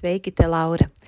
Sveiki, te Laura!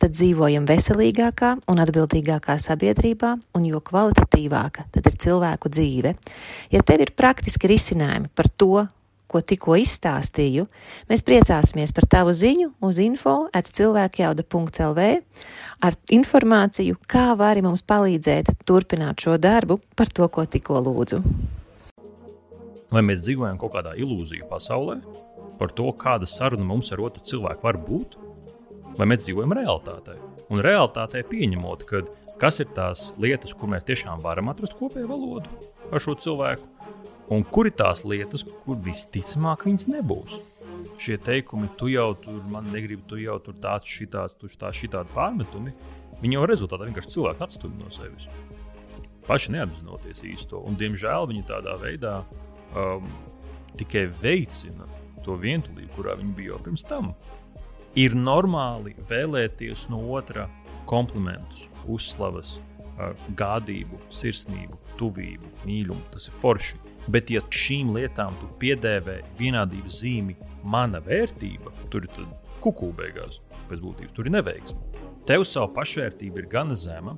tad dzīvojam veselīgākā un atbildīgākā sabiedrībā, un jo kvalitatīvāka tad ir cilvēku dzīve. Ja tev ir praktiski risinājumi par to, ko tikko izstāstīju, mēs priecāsimies par tavu ziņu uz info at cilvēkjauda.lv ar informāciju, kā vari mums palīdzēt turpināt šo darbu par to, ko tikko lūdzu. Vai mēs dzīvojam kaut kādā ilūziju pasaulē? par to, kāda saruna mums ar otru cilvēku var būt, vai mēs dzīvojam realitātē. Un realitātē pieņemot, ka kas ir tās lietas, kur mēs tiešām varam atrast kopēju valodu ar šo cilvēku, un kur ir tās lietas, kur visticamāk viņas nebūs. Šie teikumi, tu jau tur man negribi, tu jau tur tāds, šitāds, tu tā, šitādi pārmetumi, viņi jau rezultātā vienkārši cilvēku atstumj no sevis. Paši neapzinoties īsto, un diemžēl viņi tādā veidā um, tikai veicina to vientulību, kurā viņi bija jau pirms tam. Ir normāli vēlēties no otra komplimentus, uzslavas, gādību, sirsnību, tuvību, mīlumu. Tas ir forši. Bet, ja šīm lietām tu piedēvē vienādības zīmi, mana vērtība, tur ir kuku beigās, pēc būtības tur ir neveiksme. Tev savu pašvērtību ir gana zema.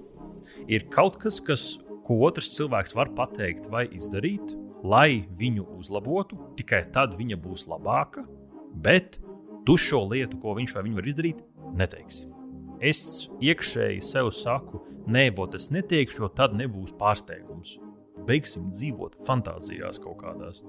Ir kaut kas, kas, ko otrs cilvēks var pateikt vai izdarīt, lai viņu uzlabotu, tikai tad viņa būs labāka. Bet tu šo lietu, ko viņš vai viņa var izdarīt, neteiksi. Es iekšēji sev saku, nē, vot es neteikšu, jo tad nebūs pārsteigums. Beigsim dzīvot fantāzijās kaut kādās.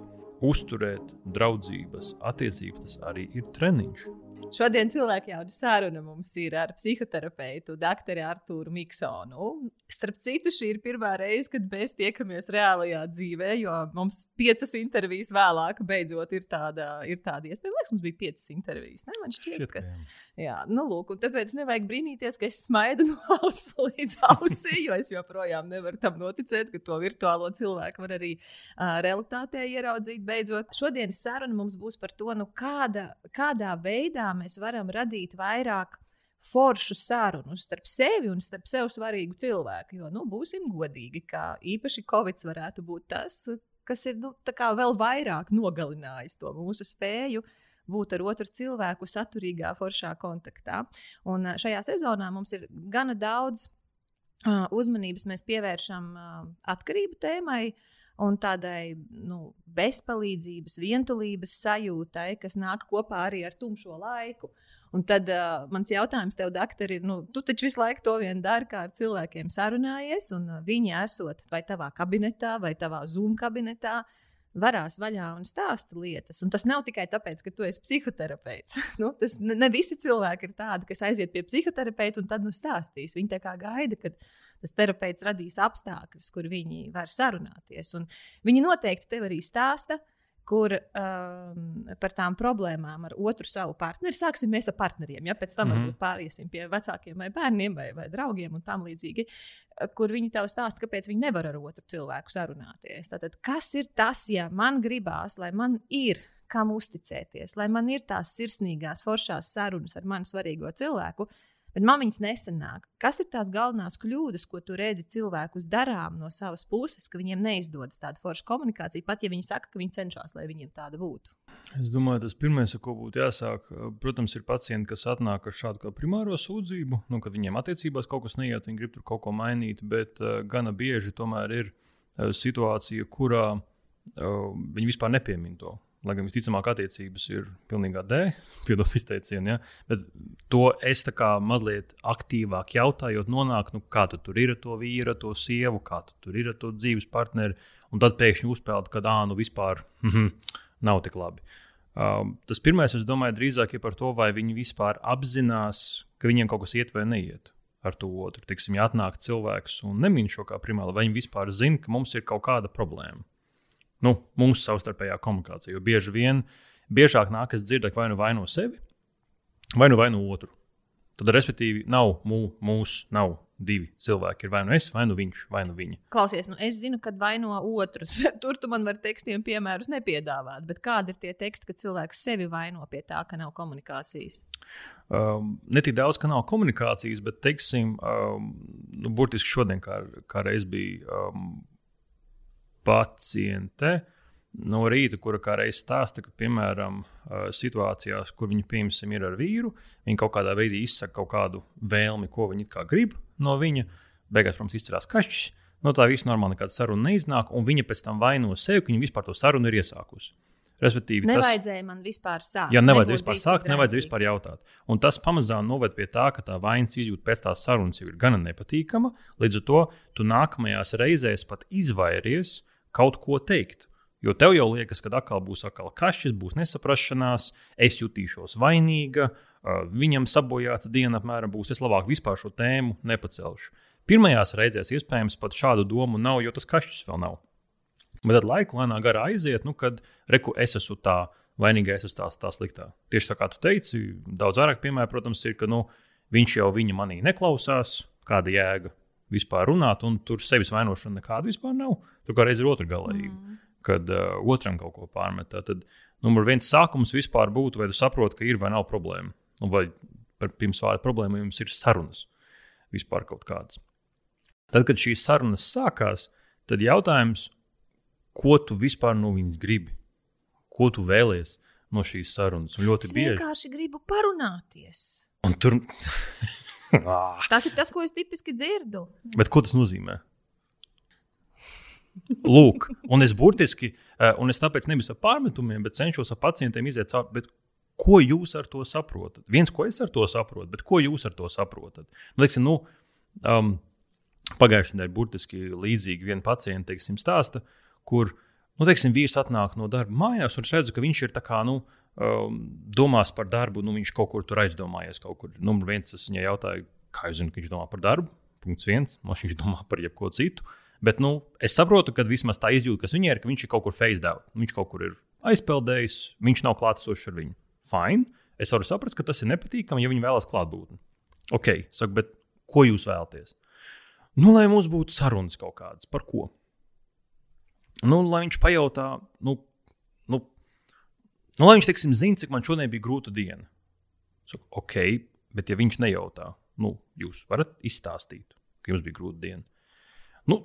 Uzturēt draudzības attiecības, tas arī ir treniņš. Šodien cilvēku jauda saruna mums ir ar psihoterapeitu, doktoru Artūru Miksonu. Starp citu, šī ir pirmā reize, kad mēs tiekamies reālajā dzīvē, jo mums piecas intervijas vēlāk beidzot ir tāda, ir tāda iespēja. Liekas, mums bija piecas intervijas. Ne? Man šķiet, Šķiet, ka jā, nu, lūk, un tāpēc nevajag brīnīties, ka es smaidu no auss līdz ausī, jo es joprojām nevaru tam noticēt, ka to virtuālo cilvēku var arī uh, realitātē ieraudzīt. Beidzot, šodienas saruna mums būs par to, nu, kāda, kādā veidā mēs varam radīt vairāk foršu sarunu starp sevi un starp sev svarīgu cilvēku. Jo, nu, būsim godīgi, ka īpaši Covid varētu būt tas, kas ir nu, vēl vairāk nogalinājis to mūsu spēju būt ar otru cilvēku saturīgā, foršā kontaktā. Un šajā sezonā mums ir gana daudz uh, uzmanības mēs pievēršam uh, atkarību tēmai. Un tādai nu, bezpalīdzības, vientulības sajūtai, kas nāk kopā arī ar tumšo laiku. Un tad uh, mans jautājums tev, doktor, ir, nu, tu taču visu laiku to vien dari, kā ar cilvēkiem sarunājies, un uh, viņi esot vai tavā kabinetā, vai tavā Zoom kabinetā, varās vaļā un stāsta lietas. Un tas nav tikai tāpēc, ka tu esi psihoterapeits. nu, tas ne, ne visi cilvēki ir tādi, kas aiziet pie psihoterapeita un tad nu stāstīs. Viņi tā kā gaida, kad tas terapeits radīs apstākļus, kur viņi var sarunāties. Un viņi noteikti tev arī stāsta. Kur um, par tām problēmām ar otru savu partneri. Sāksim mēs ar partneriem, ja pēc tam mm. -hmm. pāriesim pie vecākiem vai bērniem vai, vai draugiem un tam līdzīgi kur viņi tev stāsta, kāpēc viņi nevar ar otru cilvēku sarunāties. Tātad, kas ir tas, ja man gribās, lai man ir kam uzticēties, lai man ir tās sirsnīgās, foršās sarunas ar mani svarīgo cilvēku, bet man viņas nesanāk? Kas ir tās galvenās kļūdas, ko tu redzi cilvēkus darām no savas puses, ka viņiem neizdodas tāda forša komunikācija, pat ja viņi saka, ka viņi cenšas, lai viņiem tāda būtu? Es domāju, tas pirmais, ar ko būtu jāsāk, protams, ir pacienti, kas atnāk ar šādu primāro sūdzību, nu, kad viņiem attiecībās kaut kas neiet, viņi grib tur kaut ko mainīt, bet uh, gana bieži tomēr ir uh, situācija, kurā uh, viņi vispār nepiemina to. Lai gan visticamāk attiecības ir pilnīgā D, piedod izteicienu, ja? bet to es tā kā mazliet aktīvāk jautājot, nonāku, nu, kā tu tur ir ar to vīru, to sievu, kā tu tur ir ar to dzīves partneri, un tad pēkšņi uzpeld, ka, ah, nu vispār mm -hmm, nav tik labi. Um, tas pirmais, es domāju, drīzāk ir par to, vai viņi vispār apzinās, ka viņiem kaut kas iet vai neiet ar to otru. Tiksim, ja atnāk cilvēks un nemīl šo kā primāru, vai viņi vispār zina, ka mums ir kaut kāda problēma nu, mūsu savstarpējā komunikācija. Jo bieži vien, biežāk nākas dzirdēt vai nu vaino sevi, vai nu vaino otru. Tad, respektīvi, nav mū, mūsu, nav divi cilvēki. Ir vai nu es, vai nu viņš, vai nu viņa. Klausies, nu es zinu, kad vaino otrus. Tur tu man var tekstiem piemērus nepiedāvāt. Bet kādi ir tie teksti, kad cilvēks sevi vaino pie tā, ka nav komunikācijas? Um, ne tik daudz, ka nav komunikācijas, bet, teiksim, um, nu, burtiski šodien, kā, kā reiz bija um, paciente no rīta, kura kā reiz stāsta, ka, piemēram, situācijās, kur viņa piemēram ir ar vīru, viņa kaut kādā veidā izsaka kaut kādu vēlmi, ko viņa grib no viņa. Beigās, protams, izcerās kašķis. No tā viss normāli nekāda saruna neiznāk, un viņa pēc tam vaino sevi, ka viņa vispār to sarunu ir iesākusi. Respektīvi, nevajadzēja tas, man vispār sākt. Jā, nevajadzēja vispār sākt, nevajadzēja vispār jautāt. Un tas pamazām noved pie tā, ka tā vainas izjūta pēc tās sarunas jau ir gana nepatīkama. Līdz ar to tu nākamajās reizēs pat izvairies kaut ko teikt. Jo tev jau liekas, ka atkal būs atkal kašķis, būs nesaprašanās, es jutīšos vainīga, viņam sabojāta diena apmēram būs. Es labāk vispār šo tēmu nepacelšu. Pirmajās reizēs iespējams pat šādu domu nav, jo tas kašķis vēl nav. Bet tad laika lēnā garā aiziet, nu, kad reku es esmu tā vainīgais, es esmu tā, tā sliktā. Tieši tā kā tu teici, daudz vairāk piemēru, protams, ir, ka nu, viņš jau viņa manī neklausās, kāda jēga vispār runāt, un tur sevis vainošana nekāda vispār nav. Tur kā reiz ir otrā galīga, mm. kad uh, otram kaut ko pārmet. Tad numur viens sākums vispār būtu, vai tu saproti, ka ir vai nav problēma. Un vai pirms vārda problēmu jums ir sarunas vispār kaut kādas. Tad, kad šīs sarunas sākās, tad jautājums, ko tu vispār no viņas gribi? Ko tu vēlies no šīs sarunas? Un ļoti es bieži vienkārši gribu parunāties. Un tur. tas ir tas, ko es tipiski dzirdu. Bet ko tas nozīmē? Lūk, un es burtiski, eh, un es tāpēc nevis ar pārmetumiem, bet cenšos ar pacientiem iziet cauri. Ko jūs ar to saprotat? Viens, ko es ar to saprotu, bet ko jūs ar to saprotat? Nu, teiksim, nu, um, Pagājušajā nedēļā burtiski līdzīgi viena pacienta teiksim, stāsta, kur nu, teiksim, vīrs atnāk no darba mājās, un es redzu, ka viņš ir kā, nu, um, domās par darbu, nu, viņš kaut kur tur aizdomājies. Numur viens, es viņai jautāju, kā jūs zināt, ka viņš domā par darbu. Punkts viens, no viņš domā par jebko citu. Bet nu, es saprotu, ka vismaz tā izjūta, kas viņai ir, ka viņš ir kaut kur face down. Viņš kaut kur ir aizpeldējis, viņš nav klātesošs ar viņu. Fine. Es varu saprast, ka tas ir nepatīkami, ja viņi vēlas klātbūtni. Ok, saku, bet ko jūs vēlaties? Nu, lai mums būtu sarunas kaut kādas, par ko? Nu, lai viņš pajautā, nu, Nu, lai viņš teiksim, zina, cik man šodien bija grūta diena. Saku, ok, bet ja viņš nejautā, nu, jūs varat izstāstīt, ka jums bija grūta diena. Nu,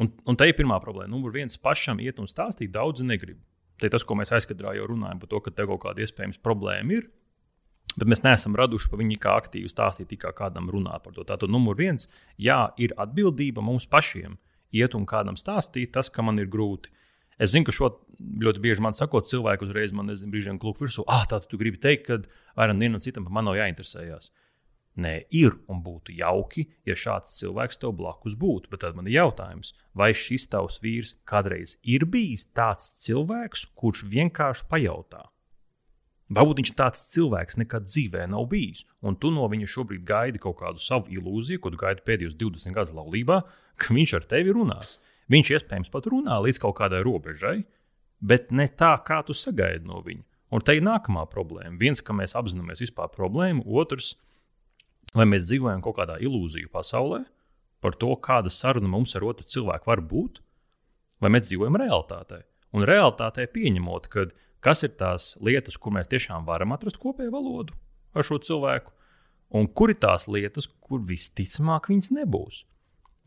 un, un tā ir pirmā problēma. Numur viens pašam iet un stāstīt, daudzi negrib. Ir tas, ko mēs aizkadrā jau runājam par to, ka te kaut kāda iespējams problēma ir. Bet mēs neesam raduši par viņu kā aktīvu stāstīt, tikai kādam runāt par to. Tātad, numur viens, jā, ir atbildība mums pašiem iet un kādam stāstīt tas, ka man ir grūti. Es zinu, ka šo ļoti bieži man sakot, cilvēki uzreiz man nezinu, brīžiem klūp virsū. Ah, tā tu gribi teikt, ka varam vienam citam par mani nav jāinteresējas. Nē, ir un būtu jauki, ja šāds cilvēks tev blakus būtu. Bet tad man ir jautājums, vai šis tavs vīrs kādreiz ir bijis tāds cilvēks, kurš vienkārši pajautā? Varbūt viņš tāds cilvēks nekad dzīvē nav bijis, un tu no viņa šobrīd gaidi kaut kādu savu ilūziju, ko tu gaidi pēdējos 20 gadus laulībā, ka viņš ar tevi runās. Viņš iespējams pat runā līdz kaut kādai robežai, bet ne tā, kā tu sagaidi no viņa. Un te ir nākamā problēma. Viens, ka mēs apzināmies vispār problēmu, otrs, vai mēs dzīvojam kaut kādā ilūziju pasaulē par to, kāda saruna mums ar otru cilvēku var būt, vai mēs dzīvojam realitātē. Un realitātē pieņemot, ka kas ir tās lietas, kur mēs tiešām varam atrast kopēju valodu ar šo cilvēku, un kur ir tās lietas, kur visticamāk viņas nebūs.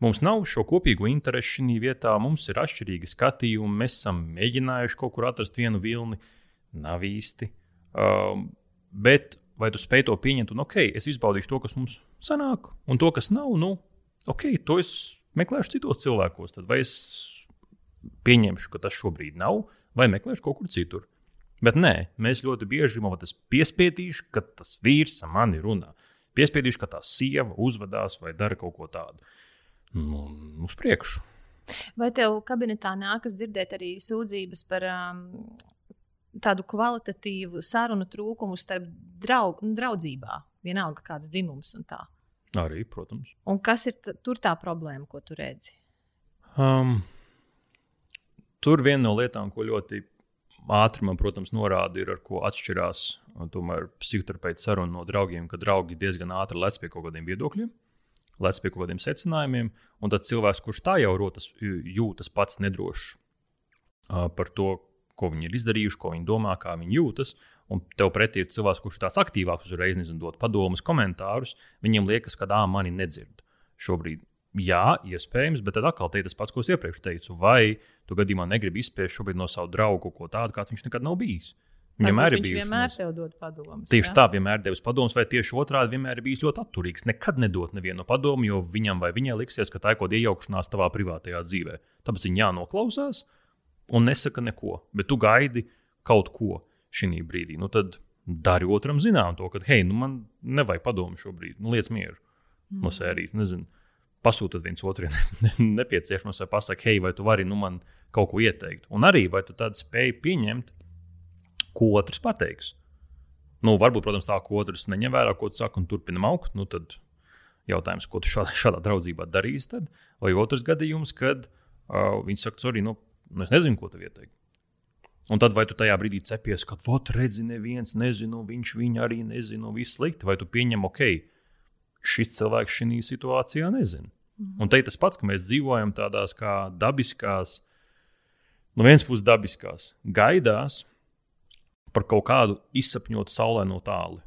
Mums nav šo kopīgo interesu šī vietā, mums ir atšķirīgi skatījumi. Mēs esam mēģinājuši kaut kur atrast vienu vilni, nav īsti. Um, bet vai tu spēj to pieņemt, un ok, es izbaudīšu to, kas mums sanāk, un to, kas nav, nu, ok, to es meklēšu citos cilvēkos. Tad vai es pieņemšu, ka tas šobrīd nav, vai meklēšu kaut kur citur. Bet nē, mēs ļoti bieži gribam, lai tas piespiedīšu, ka tas vīrs ar mani runā. Piespiedīšu, ka tā sieva uzvedās vai dara kaut ko tādu. Nu, uz priekšu. Vai tev kabinetā nākas dzirdēt arī sūdzības par um, tādu kvalitatīvu sarunu trūkumu starp draug, nu, draudzībā? Vienalga, kāds dzimums un tā. Arī, protams. Un kas ir tur tā problēma, ko tu redzi? Um, tur viena no lietām, ko ļoti ātri man, protams, norāda, ir ar ko atšķirās tomēr psihoterapeita saruna no draugiem, ka draugi diezgan ātri lec pie kaut kādiem viedokļiem, lec pie kaut kādiem secinājumiem, un tad cilvēks, kurš tā jau rotas, jūtas pats nedrošs par to, ko viņi ir izdarījuši, ko viņi domā, kā viņi jūtas. Un tev pretī ir cilvēks, kurš ir tāds aktīvāks, uzreiz nezinu, dot padomus, komentārus. Viņiem liekas, ka tā mani nedzird. Šobrīd Jā, iespējams, bet tad atkal te ir tas pats, ko es iepriekš teicu. Vai tu gadījumā negribi izspēst šobrīd no savu draugu kaut ko tādu, kāds viņš nekad nav bijis? Viņam vienmēr ir bijis. Vienmēr tev dod padomus. Tieši jā? tā, vienmēr devis padomus, vai tieši otrādi vienmēr ir bijis ļoti atturīgs. Nekad nedod nevienu padomu, jo viņam vai viņai liksies, ka tā ir kaut kāda iejaukšanās tavā privātajā dzīvē. Tāpēc viņa jānoklausās un nesaka neko, bet tu gaidi kaut ko šī brīdī. Nu, tad dari otram zinām to, ka, hei, nu man nevajag padomu šobrīd, nu liec mieru mm. no sērijas. Nezinu pasūtat viens otram nepieciešamos, vai pasakāt, hei, vai tu vari nu, man kaut ko ieteikt. Un arī vai tu tādu spēju pieņemt, ko otrs pateiks. Nu, varbūt, protams, tā, ko otrs neņem vērā, ko tu saki, un turpinam augt. Nu, tad jautājums, ko tu šādā, šādā draudzībā darīsi. Tad? Vai otrs gadījums, kad uh, viņi saka, sorry, nu, nu, es nezinu, ko tev ieteikt. Un tad, vai tu tajā brīdī cepies, ka, vot, redzi, neviens nezina, viņš viņu arī nezina, viss slikti, vai tu pieņem, ok, šis cilvēks šajā situācijā nezina. Mhm. Un te ir tas pats, ka mēs dzīvojam tādās kā dabiskās, no vienas puses dabiskās, gaidās par kaut kādu izsapņotu saulē no tālu.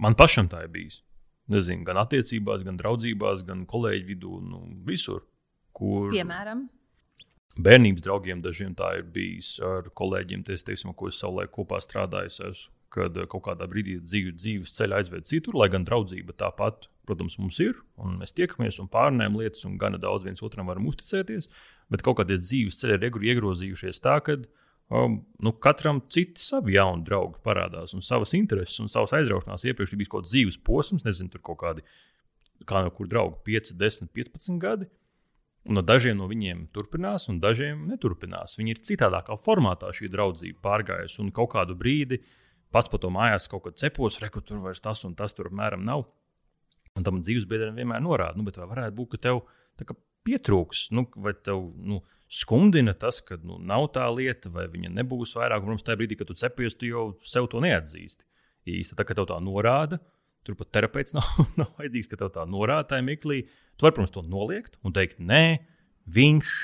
Man pašam tā ir bijis. Nezinu, gan attiecībās, gan draudzībās, gan kolēģu vidū, nu, visur. Kur... Piemēram, bērnības draugiem dažiem tā ir bijis ar kolēģiem, ties, teiksim, ko es savulaik kopā strādāju. Es kad kaut kādā brīdī dzīve, dzīves ceļa aizved citur, lai gan draudzība tāpat, protams, mums ir, un mēs tiekamies un pārnēm lietas, un gana daudz viens otram varam uzticēties, bet kaut kādi dzīves ceļi ir iegrozījušies tā, ka um, nu, katram citi savi jauni draugi parādās, un savas intereses un savas aizraušanās. Iepriekš bija kaut kāds dzīves posms, nezinu, tur kaut kādi, kā no kur draugi, 5, 10, 15 gadi. Un no dažiem no viņiem turpinās, un dažiem neturpinās. Viņi ir citādākā formātā šī draudzība pārgājusi, un kaut kādu brīdi pats pa to mājās kaut ko cepos, reku tur vairs tas un tas tur apmēram nav. Un tam dzīves biedram vienmēr norāda, nu, bet vai varētu būt, ka tev pietrūks, nu, vai tev nu, skumdina tas, ka nu, nav tā lieta, vai viņa nebūs vairāk. Protams, tajā brīdī, kad tu cepies, tu jau sev to neatzīsti. Īsti tā, ka tev tā norāda, tur pat terapeits nav, nav vajadzīgs, ka tev tā norāda tajā mirklī. Tu vari, protams, to noliegt un teikt, nē, viņš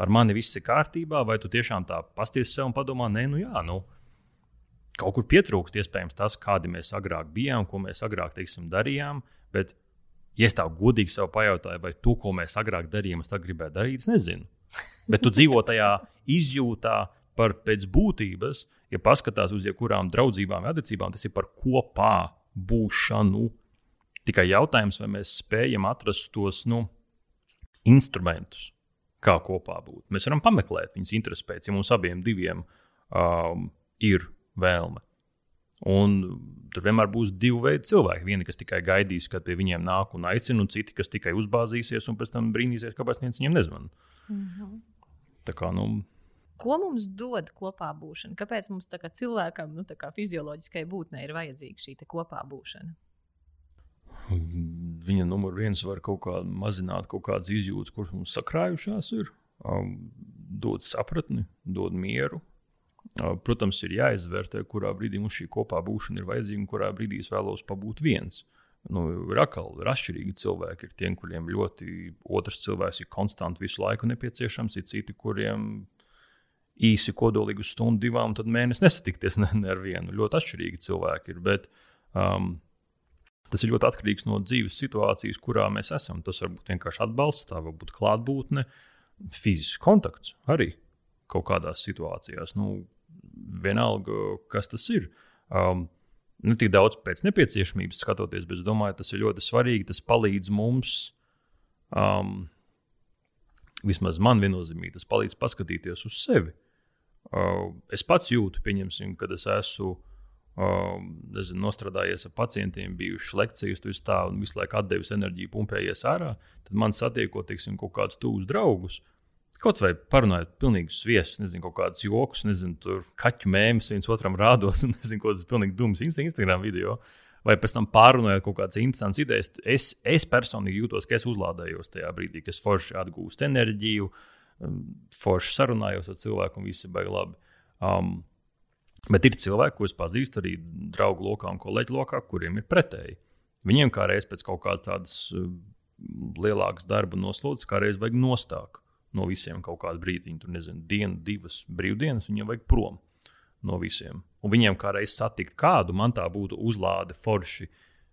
ar mani viss ir kārtībā, vai tu tiešām tā pasties sev un padomā, nē, nu jā, nu, kaut kur pietrūkst iespējams tas, kādi mēs agrāk bijām, ko mēs agrāk teiksim, darījām. Bet, ja es tā godīgi sev pajautāju, vai to, ko mēs agrāk darījām, es tā gribēju darīt, es nezinu. Bet tu dzīvo tajā izjūtā par pēc būtības, ja paskatās uz jebkurām draudzībām, attiecībām, tas ir par kopā būšanu. Tikai jautājums, vai mēs spējam atrast tos nu, instrumentus, kā kopā būt. Mēs varam pameklēt viņas intereses pēc, ja mums abiem diviem um, ir vēlme. Un tur vienmēr būs divi veidi cilvēki. Vieni, kas tikai gaidīs, kad pie viņiem nāk un aicina, un citi, kas tikai uzbāzīsies un pēc tam brīnīsies, kāpēc viens viņiem nezvanīja. Mm -hmm. Tā kā, nu, Ko mums dod kopā būšana? Kāpēc mums kā cilvēkam, nu, kā fizioloģiskai būtnei, ir vajadzīga šī kopā būšana? Viņa numur viens var kaut kā mazināt kaut kādas izjūtas, kuras mums sakrājušās, ir um, dot sapratni, dot mieru, Protams, ir jāizvērtē, kurā brīdī mums šī kopā būšana ir vajadzīga un kurā brīdī es vēlos pabūt viens. Nu, ir atkal ir atšķirīgi cilvēki. Ir tie, kuriem ļoti otrs cilvēks ir konstanti visu laiku nepieciešams, ir citi, kuriem īsi kodolīgi uz stundu, divām, tad mēnesi nesatikties ne, ne ar vienu. Ļoti atšķirīgi cilvēki ir. Bet, um, tas ir ļoti atkarīgs no dzīves situācijas, kurā mēs esam. Tas var būt vienkārši atbalsts, tā var būt klātbūtne, fizisks kontakts arī kaut kādās situācijās. Nu, vienalga, kas tas ir. Um, ne tik daudz pēc nepieciešamības skatoties, bet es domāju, tas ir ļoti svarīgi. Tas palīdz mums um, vismaz man viennozīmīgi tas palīdz paskatīties uz sevi. Uh, es pats jūtu, pieņemsim, kad es esmu uh, nezinu, nostrādājies ar pacientiem, bijušas lekcijas, tu tā un visu laiku atdevis enerģiju, pumpējies ārā. Tad man satiekot teiksim, kaut kādus tuvus draugus. Kaut vai parunājot, pilnīgi sviests, nezinu, kaut kādus joks, nezinu, tur kaķu mēmus viens otram rādos, un nezinu, ko tas pilnīgi dums Instagram video. Vai pēc tam pārunājot kaut kādas interesantas idejas, es, es personīgi jūtos, ka es uzlādējos tajā brīdī, kad es forši atgūstu enerģiju, um, forši sarunājos ar cilvēku un viss ir baigi labi. Um, bet ir cilvēki, ko es pazīstu arī draugu lokā un kolēģu lokā, kuriem ir pretēji. Viņiem kā reiz pēc kaut kādas tādas um, lielākas darba noslodzes, kā reiz vajag nostāk no visiem kaut kādu brīdi. Tur nezinu, dienu, divas brīvdienas, viņiem vajag prom no visiem. Un viņiem kā reiz satikt kādu, man tā būtu uzlāde forši.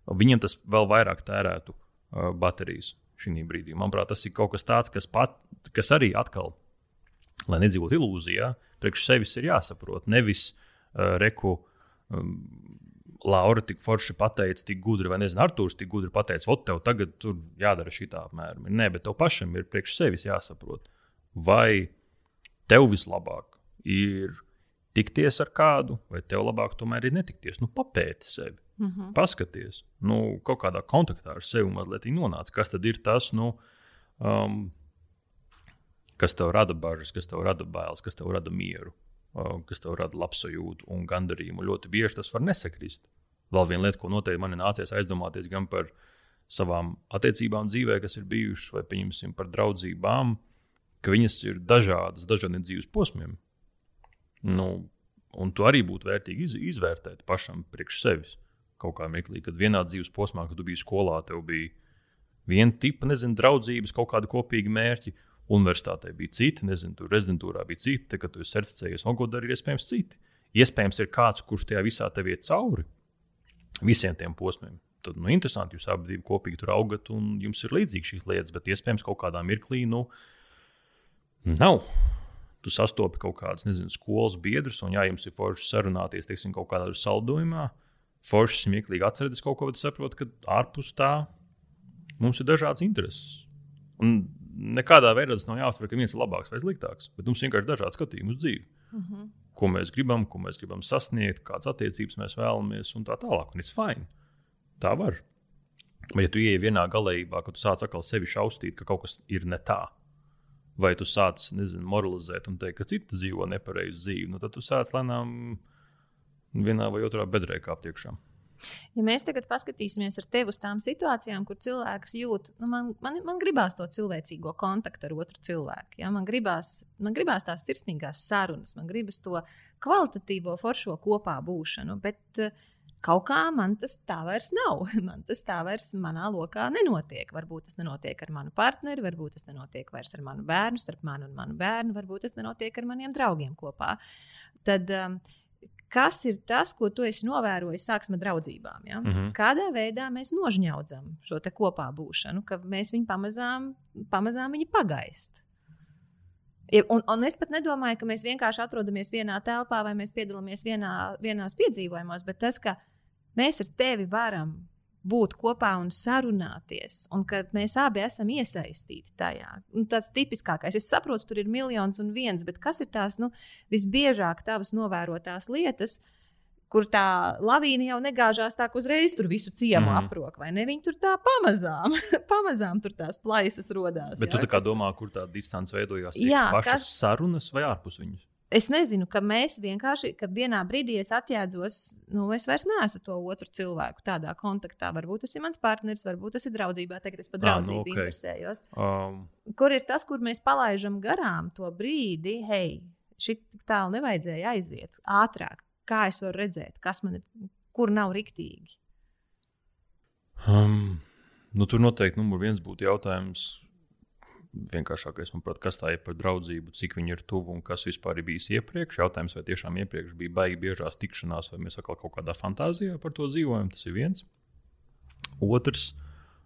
Viņiem tas vēl vairāk tērētu uh, baterijas šī brīdī. Manuprāt, tas ir kaut kas tāds, kas, pat, kas arī atkal, lai nedzīvotu ilūzijā, priekš sevis ir jāsaprot. Nevis uh, reku. Um, Laura tik forši pateica, tik gudri, vai nezinu, Arthurs tik gudri pateica, ot, tev tagad tur jādara šī tā apmēram. Nē, bet tev pašam ir priekš sevis jāsaprot, vai tev vislabāk ir tikties ar kādu, vai tev labāk tomēr ir netikties. Nu, papēti sevi, mm -hmm. paskaties, nu, kaut kādā kontaktā ar sevi mazliet nonāc. Kas tad ir tas, nu, um, kas tev rada bažas, kas tev rada bailes, kas tev rada mieru, kas tev rada labsajūtu un gandarījumu. Ļoti bieži tas var nesakrist. Vēl viena lieta, ko noteikti man nācies aizdomāties gan par savām attiecībām dzīvē, kas ir bijušas, vai pieņemsim par draudzībām, ka viņas ir dažādas, dažādiem dzīves posmiem. Nu, un to arī būtu vērtīgi iz, izvērtēt pašam priekš sevis. Kaut kā mirklī, kad vienā dzīves posmā, kad tu biji skolā, tev bija viena tipa, nezinu, draudzības, kaut kādi kopīgi mērķi. Universitātē bija citi, nezinu, tur rezidentūrā bija citi, te, kad tu esi certificējies, ko darīja iespējams citi. Iespējams, ir kāds, kurš tajā visā tev iet cauri visiem tiem posmiem. Tad, nu, interesanti, jūs abi kopīgi tur augat, un jums ir līdzīgas šīs lietas, bet iespējams, kaut kādā mirklī, nu, nav tu sastopi kaut kādus, nezinu, skolas biedrus, un, ja jums ir forši sarunāties, teiksim, kaut kādā saldojumā, forši smieklīgi atcerēties kaut ko, tad saproti, ka ārpus tā mums ir dažādas intereses. Un nekādā veidā tas nav jāuztver, ka viens ir labāks vai sliktāks, bet mums vienkārši ir dažādi skatījumi uz dzīvi. Mhm. -huh. Ko mēs gribam, ko mēs gribam sasniegt, kādas attiecības mēs vēlamies, un tā tālāk. Un tas ir fini. Tā var. Bet, ja tu ieej vienā galējībā, ka tu sāc atkal sevi šausmīt, ka kaut kas ir ne tā, vai tu sāc nezinu, moralizēt un teikt, ka citi dzīvo nepareizu dzīvi, nu, tad tu sāc lēnām vienā vai otrā bedrē kāpt iekšā. Ja mēs tagad paskatīsimies ar tevi uz tām situācijām, kur cilvēks jūt, nu man, man, man gribās to cilvēcīgo kontaktu ar otru cilvēku. Ja? Man, gribās, man gribās tās sirsnīgās sarunas, man gribas to kvalitatīvo, foršo kopā būšanu. Bet uh, Kaut kā man tas tā vairs nav. Man tas tā vairs manā lokā nenotiek. Varbūt tas nenotiek ar manu partneri, varbūt tas nenotiek vairs ar manu bērnu, starp mani un manu bērnu, varbūt tas nenotiek ar maniem draugiem kopā. Tad, um, kas ir tas, ko tu esi novērojis sākuma draudzībām? Ja? Mm -hmm. Kādā veidā mēs nožņaudzam šo kopā būšanu, ka mēs viņu pamazām, pamazām viņu pagaist. Un, un es pat nedomāju, ka mēs vienkārši atrodamies vienā telpā vai mēs piedalāmies vienā, vienās piedzīvojumos, bet tas, ka mēs ar tevi varam būt kopā un sarunāties, un ka mēs abi esam iesaistīti tajā. Un tas tipiskākais, es saprotu, tur ir miljons un viens, bet kas ir tās nu, visbiežāk tavas novērotās lietas, kur tā lavīna jau negāžās tā, ka uzreiz tur visu ciemu mm. aprok, vai ne? Viņi tur tā pamazām, pamazām tur tās plaisas rodās. Bet jā, tu tā kā domā, kur tā distance veidojās? Jā, pašas kas... sarunas vai ārpus viņas? Es nezinu, ka mēs vienkārši, ka vienā brīdī es atjēdzos, nu, es vairs neesmu to otru cilvēku tādā kontaktā. Varbūt tas ir mans partneris, varbūt tas ir draudzībā, tagad es par draudzību ah, nu, okay. interesējos. Um... Kur ir tas, kur mēs palaidām garām to brīdi, hei, šī tālu nevajadzēja aiziet ātrāk kā es varu redzēt, kas man ir, kur nav riktīgi? Um, nu, tur noteikti numur viens būtu jautājums. Vienkāršākais, manuprāt, kas tā ir par draudzību, cik viņi ir tuvu un kas vispār ir bijis iepriekš. Jautājums, vai tiešām iepriekš bija baigi biežās tikšanās, vai mēs atkal kaut kādā fantāzijā par to dzīvojam, tas ir viens. Otrs,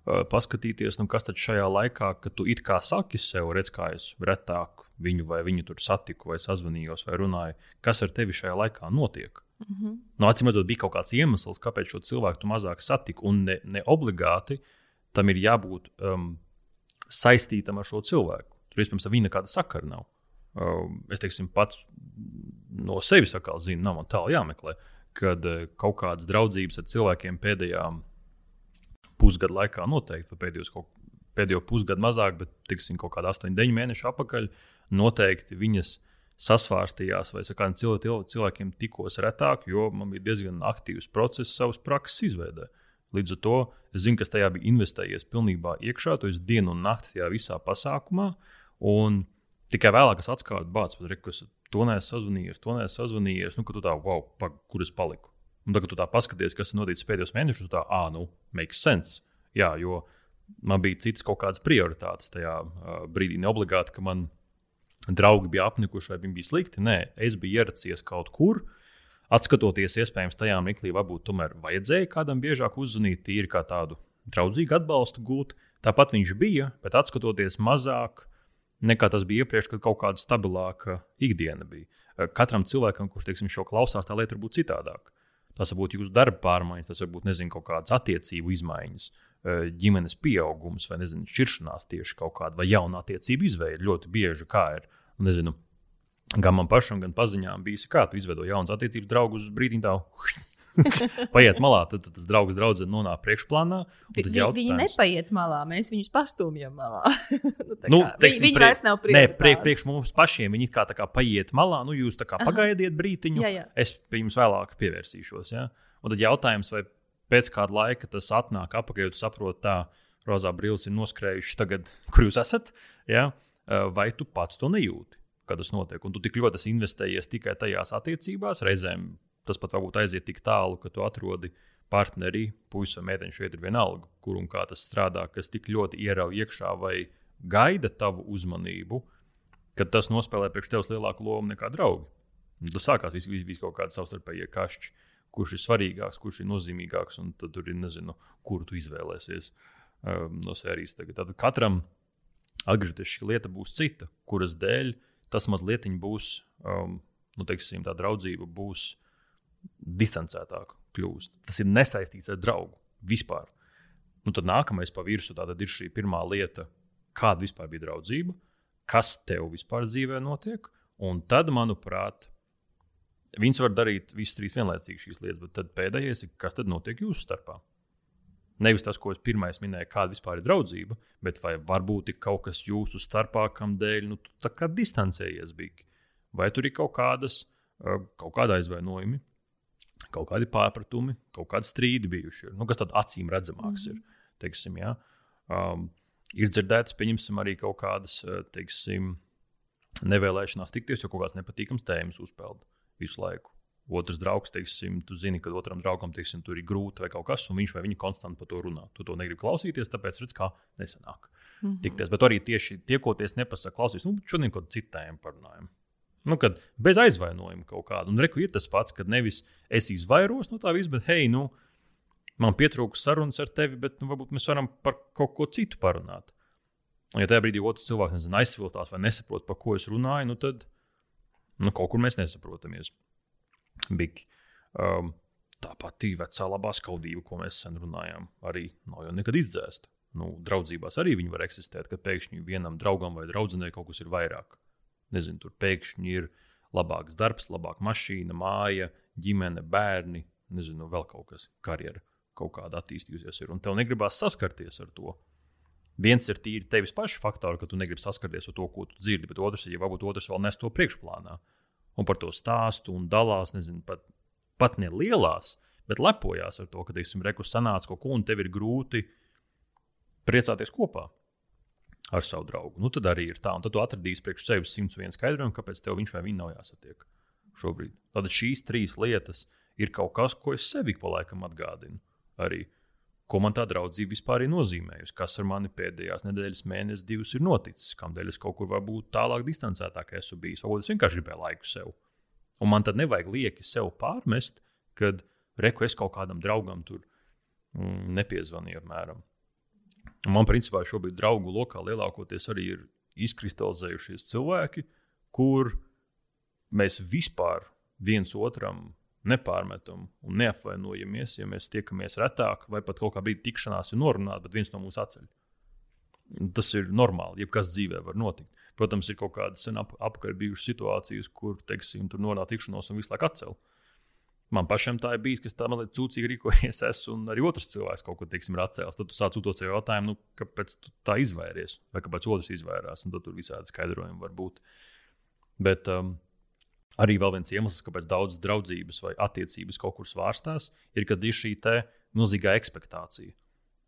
paskatīties, nu, kas tad šajā laikā, kad tu it kā saki sev, redz, kā es retāk viņu vai viņu tur satiku, vai sazvanījos, vai runāju, kas ar tevi šajā laikā notiek. Mm -hmm. Nu, Atcīm redzot, bija kaut kāds iemesls, kāpēc šo cilvēku tu mazāk satiku, un ne, ne obligāti tam ir jābūt um, saistītam ar šo cilvēku. Tur, iespējams, ar viņu nekāda sakara nav. Uh, es teiksim, pats no sevis zinu, nav man tālu jāmeklē, kad uh, kaut kādas draudzības ar cilvēkiem pēdējā pusgada laikā noteikti, vai pēdējos kaut pēdējo pusgadu mazāk, bet tiksim, kaut kādā 8, 9 mēnešu atpakaļ, noteikti viņas sasvārstījās, vai ar kādiem cilvēkiem tikos retāk, jo man bija diezgan aktīvs process savas prakses izveidē. Līdz ar to es zinu, kas tajā bija investējies pilnībā iekšā, to es dienu un nakti tajā visā pasākumā. Un tikai vēlāk es atklāju, bācis, ka to neesmu sazvanījies, to neesmu sazvanījies, nu, ka tu tā, wow, pa, kur es paliku. Un tagad tu tā paskaties, kas ir noticis pēdējos mēnešos, tā, ah, nu, makes sense. Jā, jo man bija citas kaut kādas prioritātes tajā uh, brīdī. Ne obligāti, ka man draugi bija apnikuši vai viņi bija slikti. Nē, es biju ieracies kaut kur. Atskatoties, iespējams, tajā mirklī varbūt tomēr vajadzēja kādam biežāk uzzvanīt, tīri kā tādu draudzīgu atbalstu gūt. Tāpat viņš bija, bet atskatoties mazāk nekā tas bija iepriekš, kad kaut kāda stabilāka ikdiena bija. Katram cilvēkam, kurš teiksim, šo klausās, tā lieta var būt citādāka. Tas var būt jūsu darba pārmaiņas, tas var būt nezinu, kaut kādas attiecību izmaiņas, ģimenes pieaugums vai nezinu, šķiršanās tieši kaut kāda vai jauna attiecība izveide. Ļoti bieži kā ir. Nezinu, gan man pašam, gan paziņām bijis, kā tu izveido jaunas attiecības draugus uz brīdi paiet malā, tad, tad tas draugs draudzene nonāk priekšplānā. Vi, jautājums... Viņi nepaiet malā, mēs viņus pastumjam malā. nu, nu, teiksim, viņi vairs nav priekš. Nē, priek, priekš mums pašiem viņi kā, kā paiet malā, nu jūs kā pagaidiet brītiņu, jā, jā. es pie jums vēlāk pievērsīšos. Ja? Un tad jautājums, vai pēc kāda laika tas atnāk apakaļ, jo tu saproti, tā rozā brīvs ir noskrējuši tagad, kur jūs esat, ja? vai tu pats to nejūti? Kad tas notiek, un tu tik ļoti esi investējies tikai tajās attiecībās, reizēm tas pat varbūt aiziet tik tālu, ka tu atrodi partneri, puisi vai meiteni šeit ir vienalga, kur un kā tas strādā, kas tik ļoti ierauj iekšā vai gaida tavu uzmanību, ka tas nospēlē priekš tevis lielāku lomu nekā draugi. Un tas sākās vis, vis, vis kaut kāda savstarpēja kašķi, kurš ir svarīgāks, kurš ir nozīmīgāks, un tad tur ir nezinu, kuru tu izvēlēsies um, no sērijas. Tagad. Tad katram atgriežoties šī lieta būs cita, kuras dēļ tas mazliet būs, um, nu, teiksim, tā draudzība būs distancētāk kļūst. Tas ir nesaistīts ar draugu vispār. Nu, tad nākamais pa virsmu ir šī pirmā lieta, kāda vispār bija draudzība, kas tev vispār dzīvē notiek. Un tad, manuprāt, viņas var darīt visas trīs vienlaicīgi šīs lietas, bet tad pēdējais ir, kas tad notiek jūsu starpā. Nevis tas, ko es pirmais minēju, kāda vispār ir draudzība, bet vai varbūt ir kaut kas jūsu starpā, kam dēļ nu, tu tā kā distancējies bija. Vai tur ir kaut, kādas, kaut kāda aizvainojumi, kaut kādi pārpratumi, kaut kādi strīdi bijuši. Nu, kas tad acīm redzamāks mm. ir. Teiksim, ja? um, ir dzirdēts, pieņemsim, arī kaut kādas uh, teiksim, nevēlēšanās tikties, jo kaut kādas nepatīkamas tēmas uzpeld visu laiku. Otrs draugs, teiksim, tu zini, ka otram draugam teiksim, tur ir grūti vai kaut kas, un viņš vai viņa konstanti par to runā. Tu to negribi klausīties, tāpēc redz, kā nesanāk. Mm -hmm. Tikties. Bet arī tieši tiekoties, nepasaka, klausies, nu, šodien kaut tēmu parunājam. Nu, kad bez aizvainojuma kaut kāda. Un reku ir tas pats, kad nevis es izvairos no tā visa, bet hei, nu, man pietrūks sarunas ar tevi, bet nu, varbūt mēs varam par kaut ko citu parunāt. Un, ja tajā brīdī otrs cilvēks nezinu, aizsvilstās vai nesaprot, par ko es runāju, nu, tad nu, kaut kur mēs nesaprotamies. Big. Um, tā pati vecā labā skaudība, ko mēs sen runājām, arī nav jau nekad izdzēsta. Nu, draudzībās arī viņi var eksistēt, ka pēkšņi vienam draugam vai draudzenei kaut kas ir vairāk nezinu, tur pēkšņi ir labāks darbs, labāka mašīna, māja, ģimene, bērni, nezinu, vēl kaut kas, karjera kaut kāda attīstījusies. Ir, un tev negribās saskarties ar to. Viens ir tīri tevis paša faktors, ka tu negribi saskarties ar to, ko tu dzirdi, bet otrs ir, ja varbūt otrs vēl nes to priekšplānā. Un par to stāstu un dalās, nezinu, pat, pat ne lielās, bet lepojās ar to, ka, teiksim, rekus sanāca kaut ko, un tev ir grūti priecāties kopā ar savu draugu. Nu, tad arī ir tā, un tad tu atradīsi priekš sevis 101 skaidrojumu, kāpēc tev viņš vai viņa nav jāsatiek šobrīd. Tad šīs trīs lietas ir kaut kas, ko es sevi pa laikam atgādinu. Arī ko man tā draudzība vispār ir nozīmējusi, kas ar mani pēdējās nedēļas, mēnesis, divas ir noticis, kādēļ es kaut kur varbūt tālāk, distancētāk esmu bijis. Varbūt es vienkārši gribēju laiku sev. Un man tad nevajag lieki sev pārmest, kad reku es kaut kādam draugam tur mm, nepiezvanīju, apmēram. Man principā šobrīd draugu lokā lielākoties arī ir izkristalizējušies cilvēki, kur mēs vispār viens otram nepārmetam un neapvainojamies, ja mēs tiekamies retāk, vai pat kaut kā brīdī tikšanās ir norunāta, bet viens no mums atceļ. Tas ir normāli, jebkas dzīvē var notikt. Protams, ir kaut kādas sen ap, apkārt bijušas situācijas, kur, teiksim, tur nonāk tikšanos un visu laiku atcelt. Man pašam tā ir bijis, ka tā man liekas, cūcīgi rīkojies, es, un arī otrs cilvēks kaut ko teiksim, ir atcēlis. Tad tu sāc uzdot sev jautājumu, nu, kāpēc tu tā izvairies, vai kāpēc otrs izvairās, tad tur visādi skaidrojumi var būt. Bet um, arī vēl viens iemesls, kāpēc daudzas draudzības vai attiecības kaut kur svārstās, ir, kad ir šī milzīgā expectācija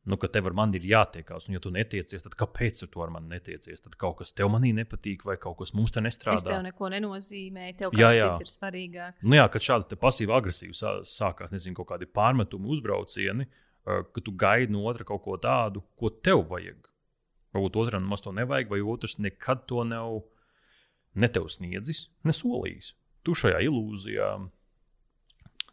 nu, ka tev ar mani ir jātiekās, un ja tu netiecies, tad kāpēc tu ar mani netiecies? Tad kaut kas tev manī nepatīk, vai kaut kas mums te nestrādā. Tas tev neko nenozīmē, tev kas cits ir svarīgāks. Nu, jā, kad šādi pasīvi agresīvi sākās, nezinu, kaut kādi pārmetumi, uzbraucieni, ka tu gaidi no otra kaut ko tādu, ko tev vajag. Varbūt otram nemaz to nevajag, vai otrs nekad to nav ne tev sniedzis, ne solījis. Tu šajā ilūzijā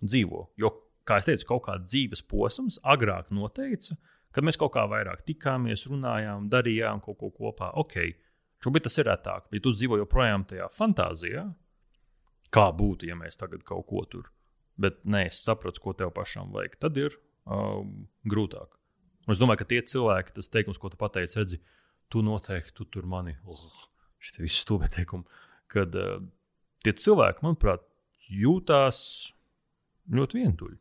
dzīvo. Jo, kā jau teicu, kaut kāds dzīves posms agrāk noteica, ka Kad mēs kaut kā vairāk tikāmies, runājām, darījām kaut ko kopā, ok, šobrīd tas ir retāk, bet tu dzīvo joprojām tajā fantāzijā, kā būtu, ja mēs tagad kaut ko tur. Bet nē, es saprotu, ko tev pašam vajag. Tad ir um, grūtāk. Un es domāju, ka tie cilvēki, tas teikums, ko tu pateici, redzi, tu noteikti tu tur mani, oh, šie visi stūbi teikumi, kad uh, tie cilvēki, manuprāt, jūtās ļoti vientuļi.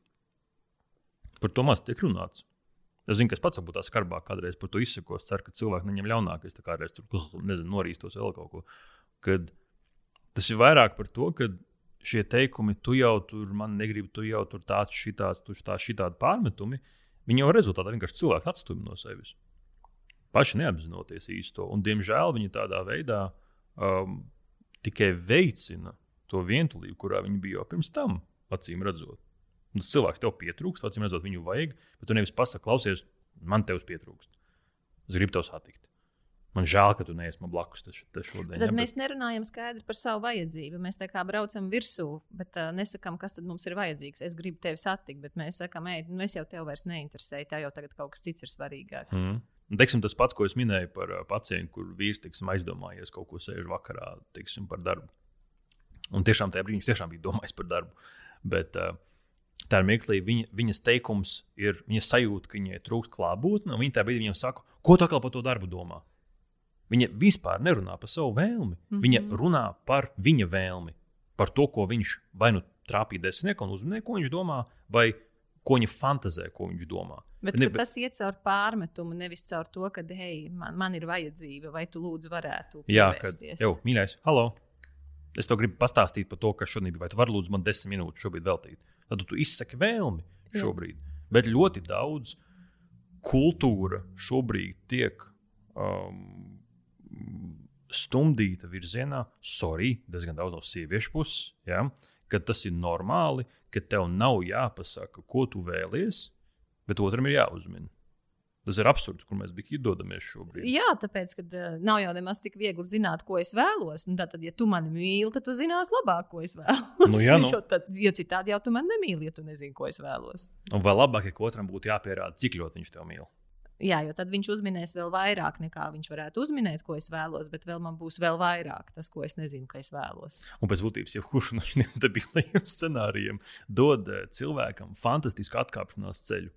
Par to maz tiek runāts. Es zinu, ka es pats būtu skarbāk kādreiz par to izsakos. Ceru, ka cilvēki neņem ļaunākais, tā kā reiz tur nezinu, norīstos vēl kaut ko. Kad tas ir vairāk par to, ka šie teikumi, tu jau tur man negribi, tu jau tur tāds, šitāds, tu tā, šitādi pārmetumi, viņi jau rezultātā vienkārši cilvēku atstumj no sevis. Paši neapzinoties īsto. Un, diemžēl viņi tādā veidā um, tikai veicina to vientulību, kurā viņi bija jau pirms tam, acīm redzot. Nu, cilvēks tev pietrūkst, acīm redzot, viņu vajag, bet tu nevis pasaki, klausies, man tev pietrūkst. Es gribu tev satikt. Man žēl, ka tu neesi man blakus te šodien. Tad ja, mēs bet... nerunājam skaidri par savu vajadzību. Mēs tā kā braucam virsū, bet uh, nesakām, kas tad mums ir vajadzīgs. Es gribu tevi satikt, bet mēs sakām, ej, nu es jau tev vairs neinteresēju, tā jau tagad kaut kas cits ir svarīgāks. Mm -hmm. Teiksim, tas pats, ko es minēju par uh, pacientu, kur vīrs tiksim, aizdomājies kaut ko sēž vakarā tiksim, par darbu. Un tiešām tajā brīdī viņš tiešām bija domājis par darbu. Bet, uh, Tā ir mirklī, viņa, viņas teikums ir, viņa sajūta, ka viņai trūkst klātbūtne, un viņa tajā brīdī viņam saka, ko tā kā par to darbu domā. Viņa vispār nerunā par savu vēlmi. Mm -hmm. Viņa runā par viņa vēlmi, par to, ko viņš vai nu trāpīja desmitnieku un uzmanību, ko viņš domā, vai ko viņa fantazē, ko viņš domā. Bet, ne, bet tas iet caur pārmetumu, nevis caur to, ka, hei, man, man ir vajadzība, vai tu lūdzu varētu. Jā, kad jau mīļais, halo! Es to gribu pastāstīt par to, kas šodien. Vai tu vari lūdzu man desmit minūtes šobrīd veltīt? tad tu izsaki vēlmi šobrīd. Jā. Bet ļoti daudz kultūra šobrīd tiek um, stumdīta virzienā, sorry, diezgan daudz no sieviešu puses, ja, ka tas ir normāli, ka tev nav jāpasaka, ko tu vēlies, bet otram ir jāuzmina. Tas ir absurds, kur mēs bijām dodamies šobrīd. Jā, tāpēc, ka uh, nav jau nemaz tik viegli zināt, ko es vēlos. Nu, tad, ja tu mani mīli, tad tu zinās labāk, ko es vēlos. Nu, jā, nu. jo, tad, jo citādi jau tu mani nemīli, ja tu nezini, ko es vēlos. Un vēl labāk, ja otram būtu jāpierāda, cik ļoti viņš tev mīl. Jā, jo tad viņš uzminēs vēl vairāk, nekā viņš varētu uzminēt, ko es vēlos, bet vēl man būs vēl vairāk tas, ko es nezinu, ka es vēlos. Un pēc būtības, ja kurš no šiem debilajiem scenārijiem dod eh, cilvēkam fantastisku atkāpšanās ceļu,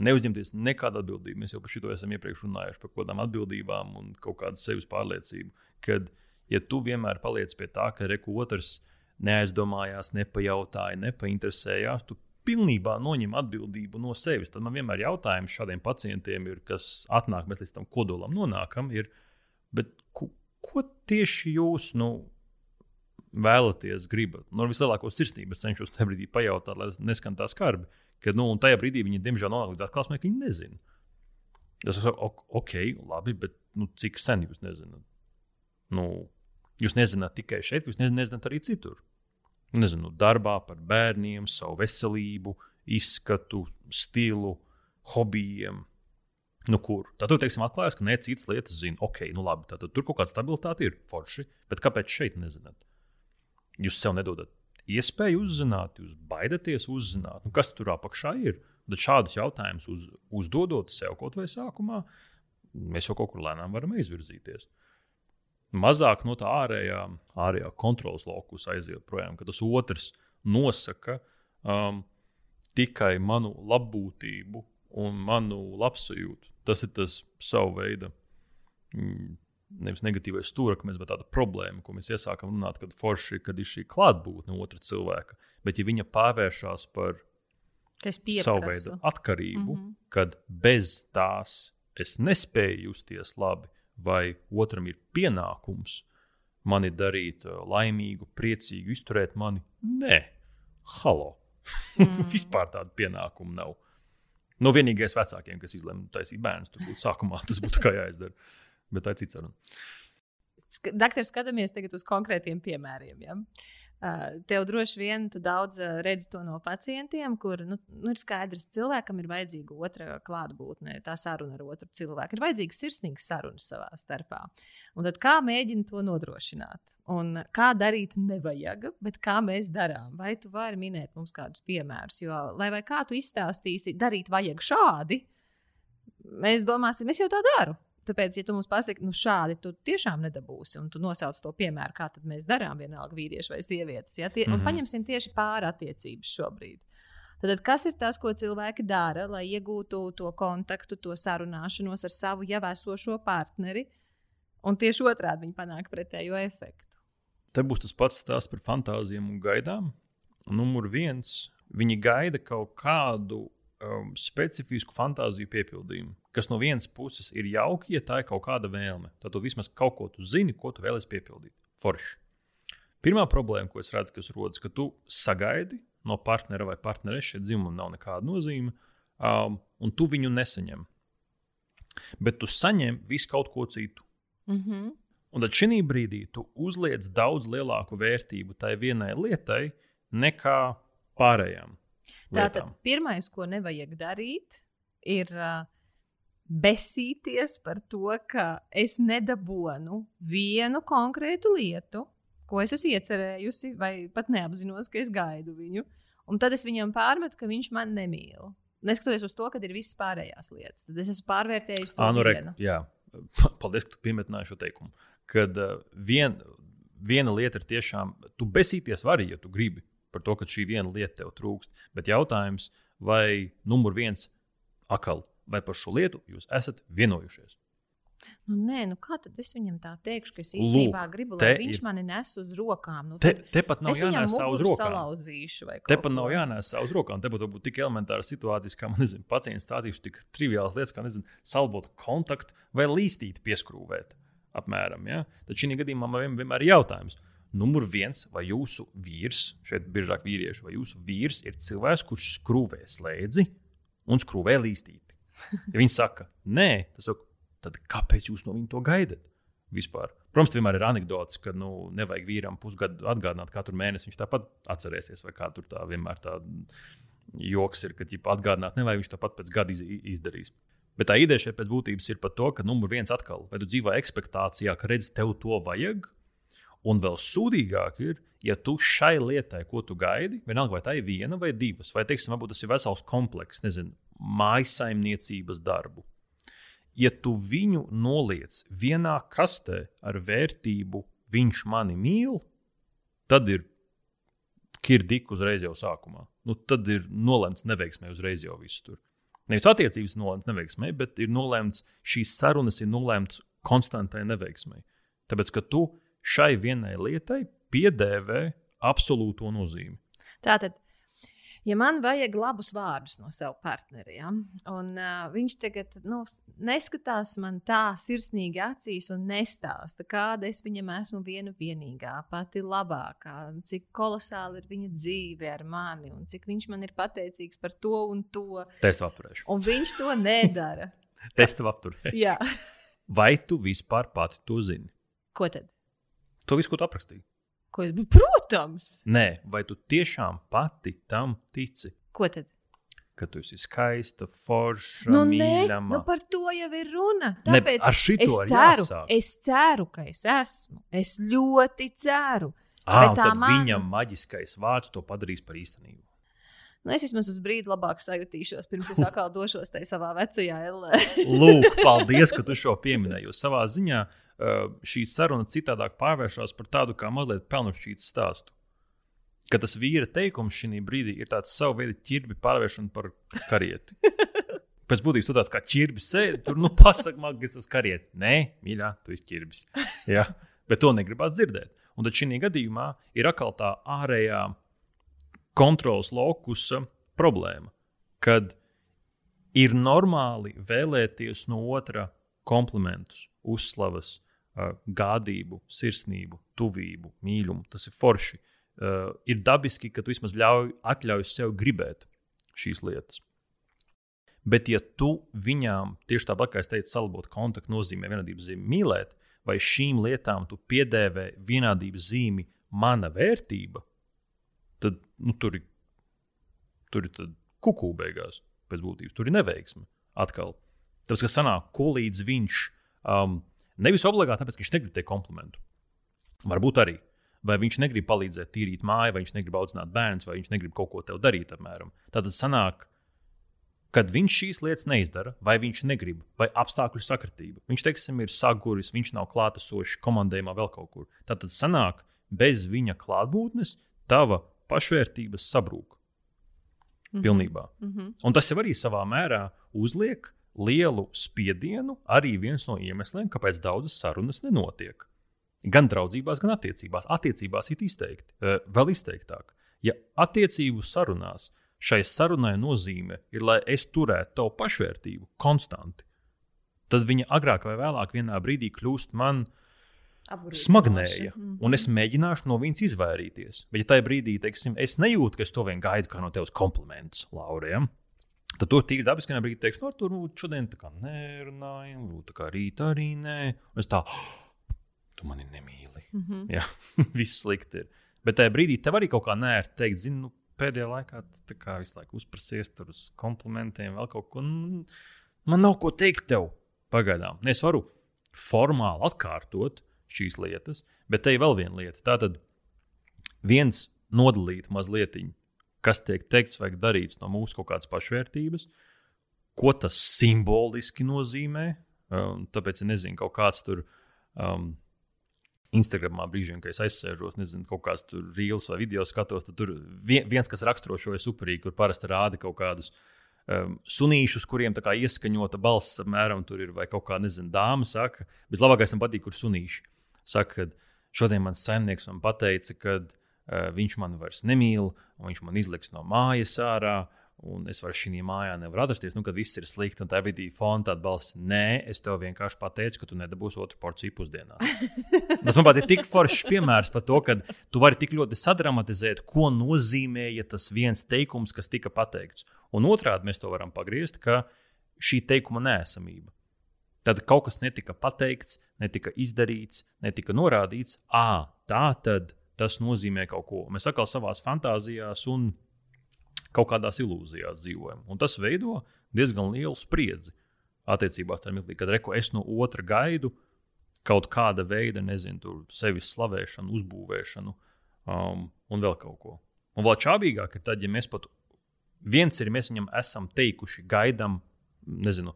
neuzņemties nekādu atbildību. Mēs jau par šo esam iepriekš runājuši par kaut kādām atbildībām un kaut kādu sevis pārliecību. Kad, ja tu vienmēr paliec pie tā, ka reku otrs neaizdomājās, nepajautāja, nepainteresējās, tu pilnībā noņem atbildību no sevis. Tad man vienmēr jautājums šādiem pacientiem ir, kas atnāk, mēs līdz tam kodolam nonākam, ir, ko, ko tieši jūs nu, vēlaties, gribat? No nu, vislielāko sirsnību cenšos tajā brīdī pajautāt, lai neskan tā skarbi. Ka, nu, tajā brīdī viņi, diemžēl, nonāk līdz atklāsmē, ka viņi nezina. Es saku, ok, labi, bet nu, cik sen jūs nezināt? Nu, jūs nezināt tikai šeit, jūs nezināt arī citur. Nezinu, darbā par bērniem, savu veselību, izskatu, stilu, hobijiem. Nu, kur? Tad tur teiksim, atklājas, ka ne citas lietas zina. Ok, nu labi, tad tur kaut kāda stabilitāte ir forši, bet kāpēc šeit nezināt? Jūs sev nedodat iespēju uzzināt, jūs baidaties uzzināt, nu, kas tur apakšā ir. Tad šādus jautājumus uz, uzdodot sev kaut vai sākumā, mēs jau kaut kur lēnām varam izvirzīties. Mazāk no tā ārējā, ārējā kontrolas laukus aiziet projām, ka tas otrs nosaka um, tikai manu labbūtību un manu labsajūtu. Tas ir tas savu veidu mm, nevis negatīvais stūrakmeņš, bet tāda problēma, ko mēs iesākam runāt, kad forši kad ir šī klātbūtne otra cilvēka. Bet, ja viņa pārvēršas par savu veidu atkarību, mm -hmm. kad bez tās es nespēju justies labi, vai otram ir pienākums mani darīt uh, laimīgu, priecīgu, izturēt mani, nē, halo. Mm. Vispār tādu pienākumu nav. No vienīgais vecākiem, kas izlemj taisīt bērnu, tur būtu sākumā tas būtu kā jāizdara. Bet tā ir cits saruna. Dakter, skatāmies tagad uz konkrētiem piemēriem. Ja? Uh, tev droši vien tu daudz uh, redzi to no pacientiem, kur nu, nu, ir skaidrs, ka cilvēkam ir vajadzīga otra klātbūtne, tā saruna ar otru cilvēku. Ir vajadzīga sirsnīga saruna savā starpā. Un tad kā mēģina to nodrošināt? Un kā darīt nevajag, bet kā mēs darām? Vai tu vari minēt mums kādus piemērus? Jo, lai vai kā tu izstāstīsi, darīt vajag šādi, mēs domāsim, es jau tā daru. Tāpēc, ja tu mums pasaki, nu šādi tu tiešām nedabūsi, un tu nosauc to piemēru, kā mēs darām, vienalga vīrieši vai sievietes, ja? tie, mm -hmm. un mhm. paņemsim tieši pāri attiecības šobrīd. Tad kas ir tas, ko cilvēki dara, lai iegūtu to kontaktu, to sarunāšanos ar savu jau esošo partneri, un tieši otrādi viņi panāk pretējo efektu? Te būs tas pats stāsts par fantāzijām un gaidām. Numur viens, viņi gaida kaut kādu um, specifisku fantāziju piepildījumu, kas no vienas puses ir jauki, ja tā ir kaut kāda vēlme. Tad tu vismaz kaut ko tu zini, ko tu vēlēsies piepildīt. Forši. Pirmā problēma, ko es redzu, kas rodas, ka tu sagaidi no partnera vai partneres, šeit dzimumam nav nekāda nozīme, um, un tu viņu nesaņem. Bet tu saņem visu kaut ko citu. Mm -hmm. Un tad šī brīdī tu uzliec daudz lielāku vērtību tai vienai lietai nekā pārējām. Tātad pirmais, ko nevajag darīt, ir uh, besīties par to, ka es nedabūnu vienu konkrētu lietu, ko es esmu iecerējusi, vai pat neapzinos, ka es gaidu viņu. Un tad es viņam pārmetu, ka viņš man nemīl. Neskatoties uz to, ka ir visas pārējās lietas, tad es esmu pārvērtējis to nu, vienu. Jā, paldies, ka tu piemetināji šo teikumu. Kad uh, vien, viena lieta ir tiešām, tu besīties vari, ja tu gribi par to, ka šī viena lieta tev trūkst. Bet jautājums, vai numur viens akal, vai par šo lietu jūs esat vienojušies? Nu, nē, nu kā tad es viņam tā teikšu, ka es īstenībā Lūk, gribu, lai viņš ir... mani nes uz rokām? Nu, te, tepat nav jānesa uz rokām. Tepat nav jānesa uz rokām. Tepat var būt tik elementāra situācija, kā man nezinu, pacients stādīšu tik triviālas lietas, kā nezinu, salbot kontaktu vai līstīt pieskrūvēt. Apmēram, ja? Tad šī gadījumā man vienmēr ir jautājums, Numur viens, vai jūsu vīrs, šeit biežāk vīrieši, vai jūsu vīrs ir cilvēks, kurš skrūvē slēdzi un skrūvē līstīti. Ja viņi saka, nē, saka, tad kāpēc jūs no viņa to gaidat? Vispār. Protams, vienmēr ir anekdots, ka nu, nevajag vīram pusgadu atgādināt katru mēnesi. Viņš tāpat atcerēsies, vai kā tur tā vienmēr tā joks ir, ka ja atgādināt nevajag, viņš tāpat pēc gada iz, izdarīs. Bet tā ideja šeit pēc būtības ir par to, ka numur viens atkal, vai tu dzīvo ekspektācijā, ka redz, tev to vajag, Un vēl sūdīgāk ir, ja tu šai lietai, ko tu gaidi, vienalga vai tā ir viena vai divas, vai teiksim, varbūt tas ir vesels komplekss, nezinu, mājsaimniecības darbu. Ja tu viņu noliec vienā kastē ar vērtību, viņš mani mīl, tad ir kirdika uzreiz jau sākumā. Nu, tad ir nolemts neveiksmē uzreiz jau viss tur. Nevis attiecības nolemts neveiksmē, bet ir nolemts šīs sarunas, ir nolemts konstantai neveiksmei. Tāpēc, ka tu šai vienai lietai piedēvē absolūto nozīmi. Tātad, ja man vajag labus vārdus no sava partnera, ja, un uh, viņš tagad nu, neskatās man tā sirsnīgi acīs un nestāsta, kāda es viņam esmu viena vienīgā, pati labākā, cik kolosāli ir viņa dzīve ar mani un cik viņš man ir pateicīgs par to un to. Es to apturēšu. Un viņš to nedara. es to apturēšu. Vai tu vispār pati to zini? Ko tad? To visu, ko tu aprakstīji. Ko, protams. Nē, vai tu tiešām pati tam tici? Ko tad? Ka tu esi skaista, forša, nu, mīļama. Nē, nu par to jau ir runa. Tāpēc ne, es ceru, jāsāk. es ceru, ka es esmu. Es ļoti ceru. À, tad man... viņam maģiskais vārds to padarīs par īstenību. Nu, es vismaz uz brīdi labāk sajutīšos, pirms es atkal došos tajā savā vecajā LE. Lūk, paldies, ka tu šo pieminēji. Savā ziņā šī saruna citādāk pārvēršas par tādu kā mazliet pelnušķītu stāstu. Ka tas vīra teikums šī brīdī ir tāds savu veidu ķirbi pārvēršana par karieti. Pēc būtības tu tāds kā ķirbis sēdi, tur nu pasakā, man kas uz karieti. Nē, mīļā, tu esi ķirbis. Ja? Bet to negribās dzirdēt. Un tad šī gadījumā ir atkal tā ārējā kontrols lokusa problēma, kad ir normāli vēlēties no otra komplimentus, uzslavas, gādību, sirsnību, tuvību, mīlumu. Tas ir forši. Ir dabiski, ka tu vismaz ļauj, atļauj sev gribēt šīs lietas. Bet, ja tu viņām tieši tāpat, kā es teicu, salabot kontaktu nozīmē vienādības zīmi mīlēt, vai šīm lietām tu piedēvē vienādības zīmi mana vērtība, tad nu, tur ir, tur ir kuku beigās pēc būtības. Tur ir neveiksme atkal. Tāpēc, ka sanāk, ko līdz viņš um, nevis obligāti tāpēc, ka viņš negrib teikt komplimentu. Varbūt arī. Vai viņš negrib palīdzēt tīrīt māju, vai viņš negrib audzināt bērnus, vai viņš negrib kaut ko tev darīt, apmēram. Tad sanāk, kad viņš šīs lietas neizdara, vai viņš negrib, vai apstākļu sakritība. Viņš, teiksim, ir saguris, viņš nav klātesošs komandējumā vēl kaut kur. Tad sanāk, bez viņa klātbūtnes tava pašvērtības sabrūk. -hmm. Pilnībā. Mm -hmm. Un tas jau arī savā mērā uzliek lielu spiedienu, arī viens no iemesliem, kāpēc daudzas sarunas nenotiek. Gan draudzībās, gan attiecībās. Attiecībās ir izteikti, eh, vēl izteiktāk. Ja attiecību sarunās šai sarunai nozīme ir, lai es turētu tavu pašvērtību konstanti, tad viņa agrāk vai vēlāk vienā brīdī kļūst man smagnēja. -hmm. Un es mēģināšu no viņas izvairīties. Bet, ja tajā brīdī, teiksim, es nejūtu, ka es to vien gaidu kā no tevis komplimentus, Laurija. Tad tur tīri dabiski vienā brīdī teiks, no tur šodien tā kā nerunājam, tā kā rītā arī nē. Un es tā, oh, tu mani nemīli. Mm -hmm. Jā, viss slikti ir. Bet tajā brīdī tev arī kaut kā nērti teikt, zini, nu, pēdējā laikā kā, visu laiku uzprasies tur uz komplimentiem, vēl kaut ko. Man nav ko teikt tev pagaidām. Es varu formāli atkārtot šīs lietas, bet te ir vēl viena lieta. Tātad viens nodalīt mazliet, kas tiek teikts vai darīts no mūsu kaut kādas pašvērtības, ko tas simboliski nozīmē. Um, tāpēc es nezinu, kaut kāds tur. Um, Instagramā brīžiem, kad es aizsēžos, nezinu, kaut kādas rīles vai video skatos, tad tur viens, kas raksturo šo superīgu, kur parasti rāda kaut kādus um, sunīšus, kuriem tā kā ieskaņota balss, apmēram tur ir, vai kaut kā, nezinu, dāma saka, vislabākais man patīk, kur sunīši. Saka, ka šodien mans saimnieks man pateica, ka viņš mani vairs nemīl, un viņš man izliks no mājas ārā. Un es vairs šajā mājā nevaru atrasties, nu, kad viss ir slikti. Un tā bija fona tāda balss, nē, es tev vienkārši pateicu, ka tu nedabūsi otru porciju pusdienā. Tas man patīk tik foršs piemērs par to, ka tu vari tik ļoti sadramatizēt, ko nozīmēja tas viens teikums, kas tika pateikts. Un otrādi mēs to varam pagriezt, ka šī teikuma nēsamība. Tad kaut kas netika pateikts, netika izdarīts, netika norādīts. À, tā tad tas nozīmē kaut ko. Mēs atkal savā fantāzijās un kaut kādās ilūzijās dzīvojam. Un tas veido diezgan lielu spriedzi attiecībās ar mirkli, kad reku es no otra gaidu kaut kāda veida, nezinu, sevis slavēšanu, uzbūvēšanu um, un vēl kaut ko. Un vēl čābīgāk ir tad, ja mēs pat viens ir, mēs viņam esam teikuši, gaidām, nezinu,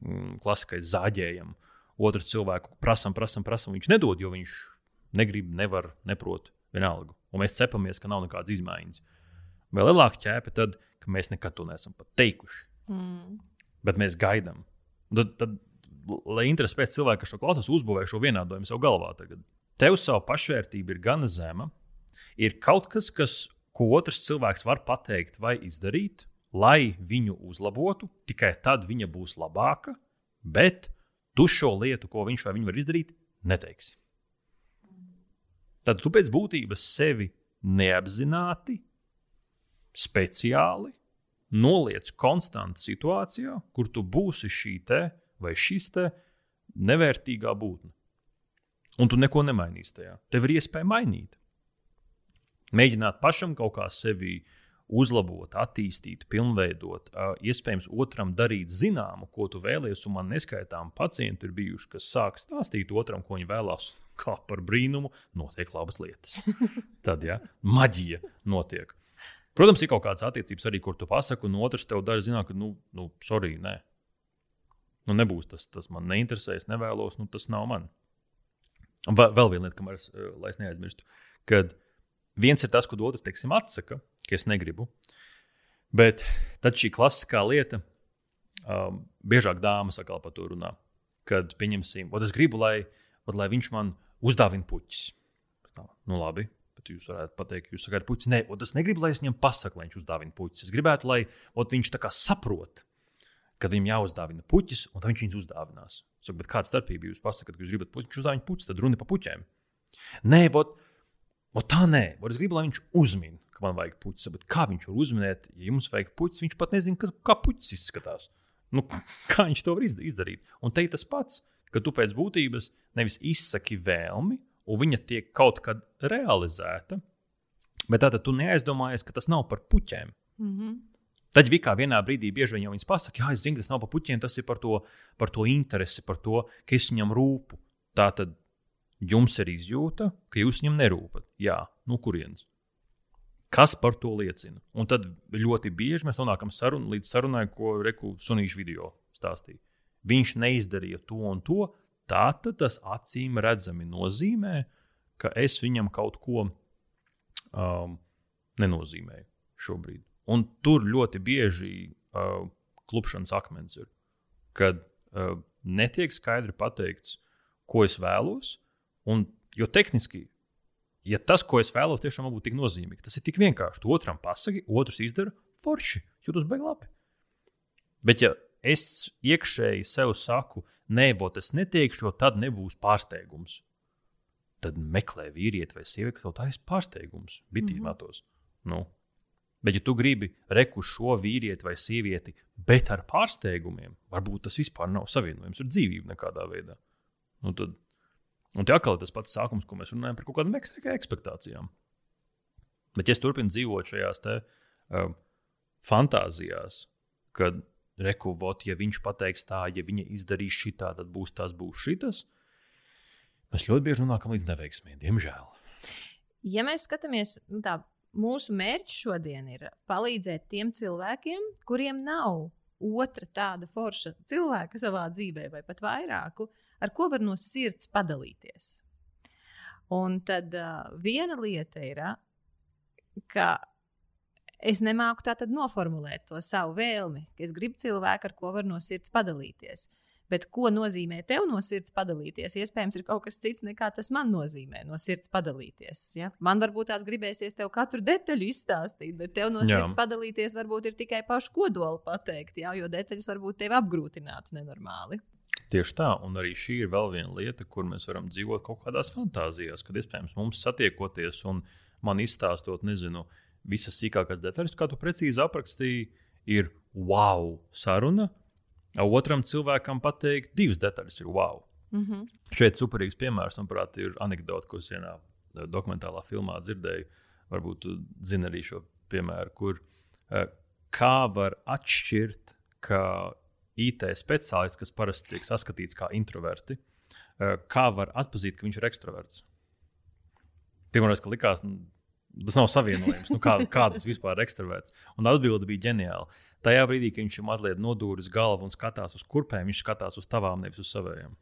mm, klasiskais zāģējam, otru cilvēku prasam, prasam, prasam. Viņš nedod, jo viņš negrib, nevar, neprot vienalga. Un mēs cepamies, ka nav nekādas izmaiņas. Vēl lielāka ķēpe tad, ka mēs nekad to neesam pat teikuši. Mm. Bet mēs gaidām. Tad, tad, lai interesi pēc cilvēka, kas šo klausās, uzbūvē šo vienādojumu savā galvā. Tagad. Tev savu pašvērtību ir gana zema. Ir kaut kas, kas, ko otrs cilvēks var pateikt vai izdarīt, lai viņu uzlabotu, tikai tad viņa būs labāka. Bet tu šo lietu, ko viņš vai viņa var izdarīt, neteiksi. Tad tu pēc būtības sevi neapzināti speciāli noliec konstantu situācijā, kur tu būsi šī te vai šis te nevērtīgā būtne. Un tu neko nemainīsi tajā. Tev ir iespēja mainīt. Mēģināt pašam kaut kā sevi uzlabot, attīstīt, pilnveidot. Iespējams, otram darīt zināmu, ko tu vēlies. Un man neskaitām pacienti ir bijuši, kas sāk stāstīt otram, ko viņi vēlās. Kā par brīnumu, notiek labas lietas. Tad, ja, maģija notiek. Protams, ir kaut kādas attiecības arī, kur tu pasaki, un otrs tev dara zināt, ka, nu, nu sorry, nē. Nu, nebūs tas, tas man neinteresē, es nevēlos, nu, tas nav man. Vēl viena lieta, kamēr es, eh, es neaizmirstu, kad viens ir tas, ko otrs, teiksim, atsaka, ka es negribu. Bet tad šī klasiskā lieta, um, biežāk dāmas atkal par to runā. Kad, pieņemsim, es gribu, lai, lai viņš man uzdāvina puķis. Tā, nu, labi. Bet jūs varētu pateikt, ka jūs sagaidat puķi. Nē, es negribu, lai es viņam pasaku, lai viņš uzdāvina puķis. Es gribētu, lai ot, viņš tā kā saprot, kad viņam jāuzdāvina puķis, un viņš viņus uzdāvinās. Saku, bet kāda starpība jūs pasakāt, ka jūs gribat puķi, viņš uzdāvina puķis, tad runa par puķiem. Nē, ot, ot tā nē, ot, es gribu, lai viņš uzmin, ka man vajag puķis. Bet kā viņš var uzminēt, ja jums vajag puķis, viņš pat nezina, kā puķis izskatās. Nu, kā viņš to var izdarīt? Un te ir tas pats, ka tu pēc būtības nevis izsaki vēlmi, un viņa tiek kaut kad realizēta, bet tātad tu neaizdomājies, ka tas nav par puķiem. Mm -hmm. Tad Vikā vienā brīdī bieži vien viņas pasakā, jā, es zinu, tas nav par puķiem, tas ir par to, par to interesi, par to, ka es viņam rūpu. Tā tad jums ir izjūta, ka jūs viņam nerūpat. Jā, no kurienes? Kas par to liecina? Un tad ļoti bieži mēs nonākam sarun, līdz sarunai, ko Reku Sunīša video stāstīja. Viņš neizdarīja to un to, tad tas acīm redzami nozīmē, ka es viņam kaut ko um, nenozīmēju šobrīd. Un tur ļoti bieži uh, klupšanas akmens ir, kad uh, netiek skaidri pateikts, ko es vēlos. Un, jo tehniski ja tas, ko es vēlos, tiešām būtu tik nozīmīgi, tas ir tik vienkārši. Tu otram pasaki, otrs izdara forši, jūtas beigas labi. Bet, ja es iekšēji sev saku, nē, vot es neteikšu, tad nebūs pārsteigums. Tad meklē vīrieti vai sievieti, kas tev tā ir pārsteigums. Bitībā mm -hmm. tos. Nu. Bet, ja tu gribi reku šo vīrieti vai sievieti, bet ar pārsteigumiem, varbūt tas vispār nav savienojams ar dzīvību nekādā veidā. Nu, tad Un tie atkal ir tas pats sākums, ko mēs runājam par kaut kādām ekspektācijām. Bet, ja es turpinu dzīvot šajās te, uh, fantāzijās, kad rekuvot, ja viņš pateiks tā, ja viņa izdarīs šitā, tad būs tas, būs šitas, mēs ļoti bieži nonākam līdz neveiksmēm, diemžēl. Ja mēs skatāmies nu tā, mūsu mērķis šodien ir palīdzēt tiem cilvēkiem, kuriem nav otra tāda forša cilvēka savā dzīvē, vai pat vairāku, ar ko var no sirds padalīties. Un tad uh, viena lieta ir, ka es nemāku tā tad noformulēt to savu vēlmi, ka es gribu cilvēku, ar ko var no sirds padalīties. Bet ko nozīmē tev no sirds padalīties? Iespējams, ir kaut kas cits, nekā tas man nozīmē no sirds padalīties. Ja? Man varbūt tās gribēsies tev katru detaļu izstāstīt, bet tev no Jā. sirds padalīties varbūt ir tikai pašu kodolu pateikt, ja? jo detaļas varbūt tevi apgrūtinātu nenormāli. Tieši tā, un arī šī ir vēl viena lieta, kur mēs varam dzīvot kaut kādās fantāzijās, kad iespējams mums satiekoties un man izstāstot, nezinu, visas sīkākās detaļas, kā tu precīzi aprakstīji, ir wow saruna. Otram cilvēkam pateikt, divas detaļas ir wow. Mm -hmm. Šeit superīgs piemērs, manuprāt, ir anekdote, ko es vienā eh, dokumentālā filmā dzirdēju. Varbūt jūs zinat arī šo piemēru, kur eh, kā var atšķirt, ka IT speciālists, kas parasti tiek saskatīts kā introverti, eh, kā var atzīt, ka viņš ir ekstraverts? Pirmā reize, kad likās, tas nav savienojums, nu, kā, kāds vispār ir ekstraverts. Un atbilde bija ģeniāla. Tajā brīdī, kad viņš ir mazliet nodūris galvu un skatās uz kurpēm, viņš skatās uz tavām, nevis uz saviem.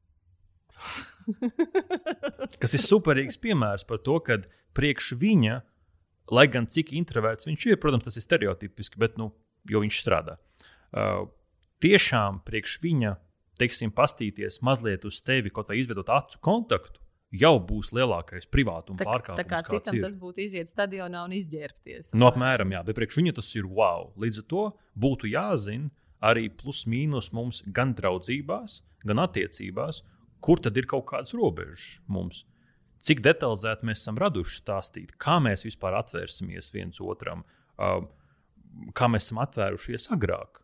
Kas ir superīgs piemērs par to, ka priekš viņa, lai gan cik introverts viņš ir, protams, tas ir stereotipiski, bet nu, viņš strādā. Uh, tiešām priekš viņa, teiksim, pastīties mazliet uz tevi, kaut vai izvedot acu kontaktu, jau būs lielākais privātuma tā, pārkāpums. Tā kā citam ir. tas būtu iziet stadionā un izģērbties. No nu, apmēram, jā, bet priekš viņa tas ir wow. Līdz ar to būtu jāzina arī plus mīnus mums gan draudzībās, gan attiecībās, kur tad ir kaut kādas robežas mums. Cik detalizēti mēs esam raduši stāstīt, kā mēs vispār atvērsimies viens otram, kā mēs esam atvērušies agrāk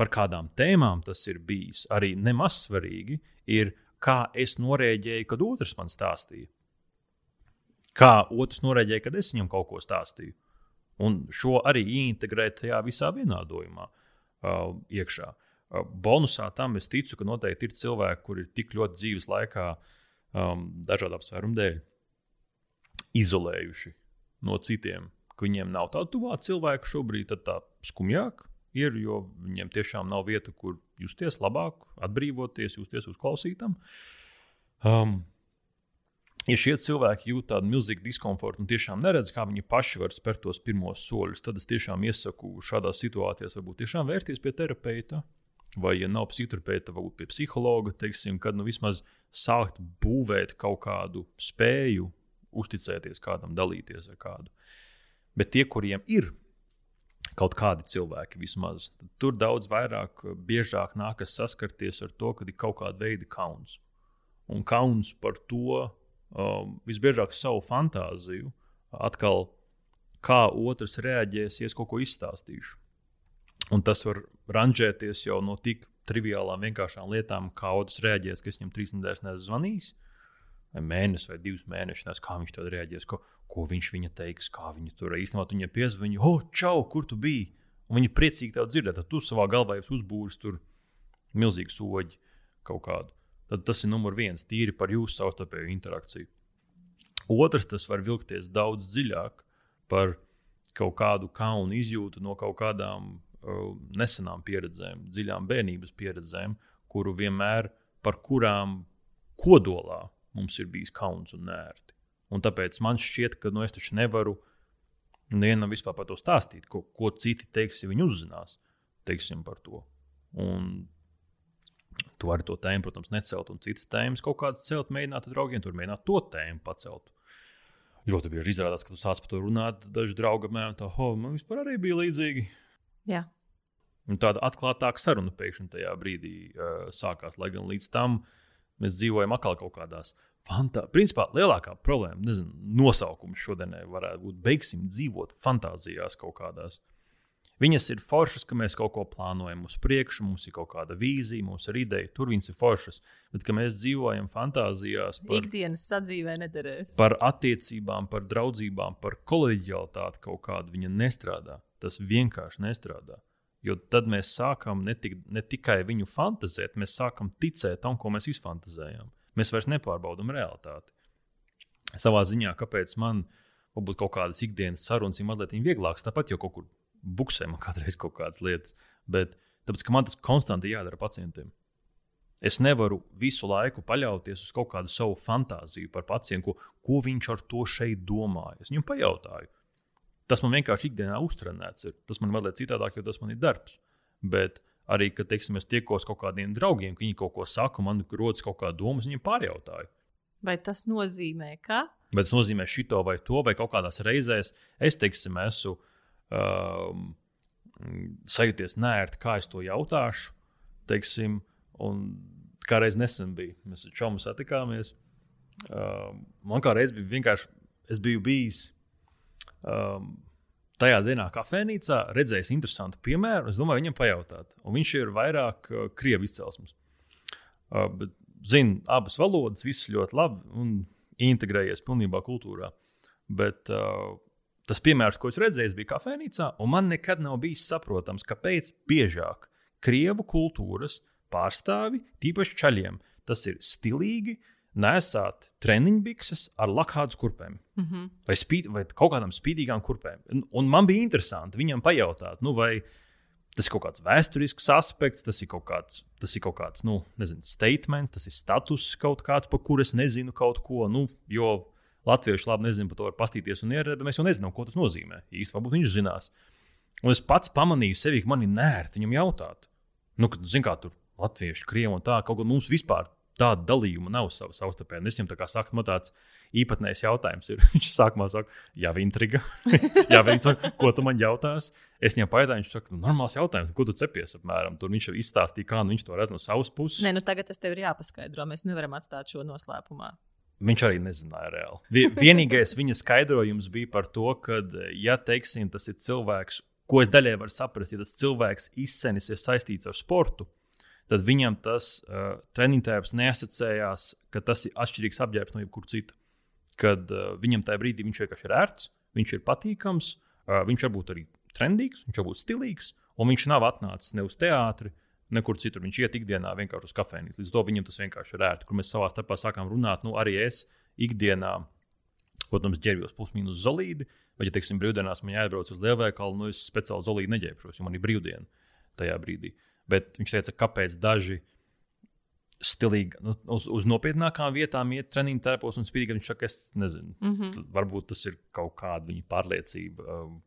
par kādām tēmām tas ir bijis, arī nemaz svarīgi, ir kā es norēģēju, kad otrs man stāstīja. Kā otrs norēģēja, kad es viņam kaut ko stāstīju. Un šo arī integrēt tajā visā vienādojumā uh, iekšā. Uh, bonusā tam es ticu, ka noteikti ir cilvēki, kuri ir tik ļoti dzīves laikā, um, dažādu apsvērumu dēļ, izolējuši no citiem, ka viņiem nav tāda tuvā cilvēka šobrīd, tad tā skumjāk ir, jo viņiem tiešām nav vieta, kur justies labāk, atbrīvoties, justies uzklausītam. Um, ja šie cilvēki jūt tādu milzīgu diskomfortu un tiešām neredz, kā viņi paši var spērt tos pirmos soļus, tad es tiešām iesaku šādās situācijās varbūt tiešām vērsties pie terapeita. vai, ja nav psihoterapeita, varbūt pie psihologa, teiksim, kad nu, vismaz sākt būvēt kaut kādu spēju, uzticēties kādam, dalīties ar kādu. Bet tie, kuriem ir kaut kādi cilvēki, vismaz, tur daudz vairāk, biežāk nākas saskarties ar to, ka ir kaut kāda veida kauns. Un kauns par to um, visbiežāk savu fantāziju, atkal kā otrs reaģēs, ja es kaut ko izstāstīšu. Un tas var ranžēties jau no tik triviālām, vienkāršām lietām, kā otrs reaģēs, ka es viņam trīs nedēļas neesmu zvanījis. Vai mēnesis vai divus mēnešus, kā viņš to reaģēs, ko, ko viņš viņa teiks, kā viņa tur īstenībā viņai piezvanīja. Oh, čau, kur tu biji? Un viņi priecīgi tev dzirdēt, tad tu savā galvā jau uzbūri tur milzīgu soļu kaut kādu. Tad tas ir numur viens, tīri par jūsu savstarpēju interakciju. Otrs, tas var vilkties daudz dziļāk par kaut kādu kaunu izjūtu no kaut kādām Uh, nesenām pieredzēm, dziļām bērnības pieredzēm, kuru vienmēr par kurām kodolā mums ir bijis kauns un nērti. Un tāpēc man šķiet, ka nu, es taču nevaru nevienam vispār par to stāstīt, ko, ko citi teiks, ja viņi uzzinās teiksim, par to. Un tu vari to tēmu, protams, necelt, un citas tēmas kaut kādas celt, mēģināt ar draugiem, tur mēģināt to tēmu pacelt. Ļoti bieži izrādās, ka tu sāc par to runāt, daži draugi mēģina to, oh, man vispār arī bija līdzīgi. Jā. Un tāda atklātāka saruna pēkšņi tajā brīdī uh, sākās. Lai gan līdz tam mēs dzīvojam atkal kaut kādās fantā... Principā lielākā problēma, nezinu, nosaukums šodienai varētu būt beigsim dzīvot fantāzijās kaut kādās. Viņas ir foršas, ka mēs kaut ko plānojam uz priekšu, mums ir kaut kāda vīzija, mums ir ideja, tur viņas ir foršas. Bet, kad mēs dzīvojam fantāzijās par ikdienas sadzīvē, nederēs. Par attiecībām, par draudzībām, par kolēģialitāti kaut kādu, viņa nestrādā. Tas vienkārši nestrādā. Jo tad mēs sākam ne, tik, ne tikai viņu fantazēt, mēs sākam ticēt tam, ko mēs izfantazējam. Mēs vairs nepārbaudām realitāti. Savā ziņā, kāpēc man varbūt kaut kādas ikdienas sarunas ir mazliet vieglākas, tāpat jau kaut kur buksē man kādreiz kaut kādas lietas, bet tāpēc, ka man tas konstanti jādara pacientiem. Es nevaru visu laiku paļauties uz kaut kādu savu fantāziju par pacientu, ko, ko viņš ar to šeit domāja. Es viņam pajautāju, Tas man vienkārši ikdienā uztrenēts. Ir. Tas man mazliet citādāk, jo tas man ir darbs. Bet arī, kad teiksim, es tiekos kaut kādiem draugiem, ka viņi kaut ko saka, man rodas kaut kāda doma, viņiem pārjautāju. Vai tas nozīmē, ka? Vai tas nozīmē šito vai to, vai kaut kādās reizēs es teiksim, esmu um, sajūties nērti, kā es to jautāšu. Teiksim, un kā reiz nesen bija, mēs ar Čomu satikāmies. Um, man kā reiz bija vienkārši, es biju bijis um, tajā dienā kafejnīcā redzējis interesantu piemēru. Es domāju, viņam pajautāt. Un viņš ir vairāk uh, krievu izcelsmes. Uh, bet, zina abas valodas, viss ļoti labi un integrējies pilnībā kultūrā. Bet uh, tas piemērs, ko es redzēju, bija kafejnīcā, un man nekad nav bijis saprotams, kāpēc biežāk krievu kultūras pārstāvi, tīpaši ceļiem, tas ir stilīgi, nesāt treniņbikses ar lakādu kurpēm mm -hmm. vai, spīd, vai kaut kādām spīdīgām kurpēm. Un, un man bija interesanti viņam pajautāt, nu, vai tas ir kaut kāds vēsturisks aspekts, tas ir kaut kāds, tas ir kaut kāds nu, nezinu, statement, tas ir status kaut kāds, par kuru es nezinu kaut ko. Nu, jo latvieši labi nezina par to, var pastīties un ierēt, bet mēs jau nezinām, ko tas nozīmē. Īsti varbūt viņš zinās. Un es pats pamanīju sevi, ka man ir nērti viņam jautāt. Nu, kad, zin, kā tur latvieši, krievi un tā, kaut kā mums vispār tāda dalījuma nav savā savstarpēji. Viņam tā kā saku, man tāds īpatnējs jautājums ir. Viņš sākumā saka, jā, intriga. jā, viņš saka, ko tu man jautās? Es viņam pajautāju, viņš saka, nu, normāls jautājums, ko tu cepies apmēram. Tur viņš jau izstāstīja, kā nu, viņš to redz no savas puses. Nē, nu tagad tas tev ir jāpaskaidro. Mēs nevaram atstāt šo noslēpumā. Viņš arī nezināja reāli. Vienīgais viņa skaidrojums bija par to, ka, ja teiksim, tas ir cilvēks, ko es daļai varu saprast, ja tas cilvēks izcenis ir saistīts ar sportu, tad viņam tas uh, treniņu tēvs neasociējās, ka tas ir atšķirīgs apģērbs no jebkura cita. Kad uh, viņam tajā brīdī viņš vienkārši ir ērts, viņš ir patīkams, uh, viņš var būt arī trendīgs, viņš var būt stilīgs, un viņš nav atnācis ne uz teātri, nekur citur. Viņš iet ikdienā vienkārši uz kafejnīcu. Līdz to viņam tas vienkārši ir ērti. Kur mēs savā starpā sākām runāt, nu arī es ikdienā, protams, ģērbjos plus-minus zelīti. Vai, ja, teiksim, brīvdienās man jāatbrauc uz lielveikalu, nu es speciāli zelīti neģērbšos, jo man ir brīvdiena tajā brīdī. Uh, Bet viņš teica, kāpēc daži stilīgi, nu, uz, uz nopietnākām vietām iet treniņu tēpos un spīdīgi. Viņš saka, es nezinu, mm -hmm. varbūt tas ir kaut kāda viņa pārliecība. Um,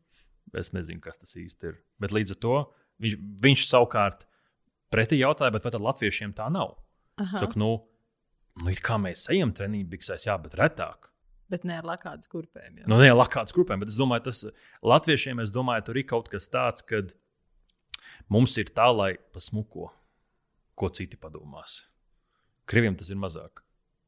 es nezinu, kas tas īsti ir. Bet līdz ar to viņš, viņš savukārt pretī jautāja, bet vai tad latviešiem tā nav? Saku, nu, nu, kā mēs ejam treniņu biksēs, jā, bet retāk. Bet ne ar lakātas kurpēm. Jā. Nu, ne lakāts grupēm, bet es domāju, tas latviešiem, es domāju, tur ir kaut kas tāds, kad mums ir tā, lai pasmuko, ko citi padomās. Krieviem tas ir mazāk.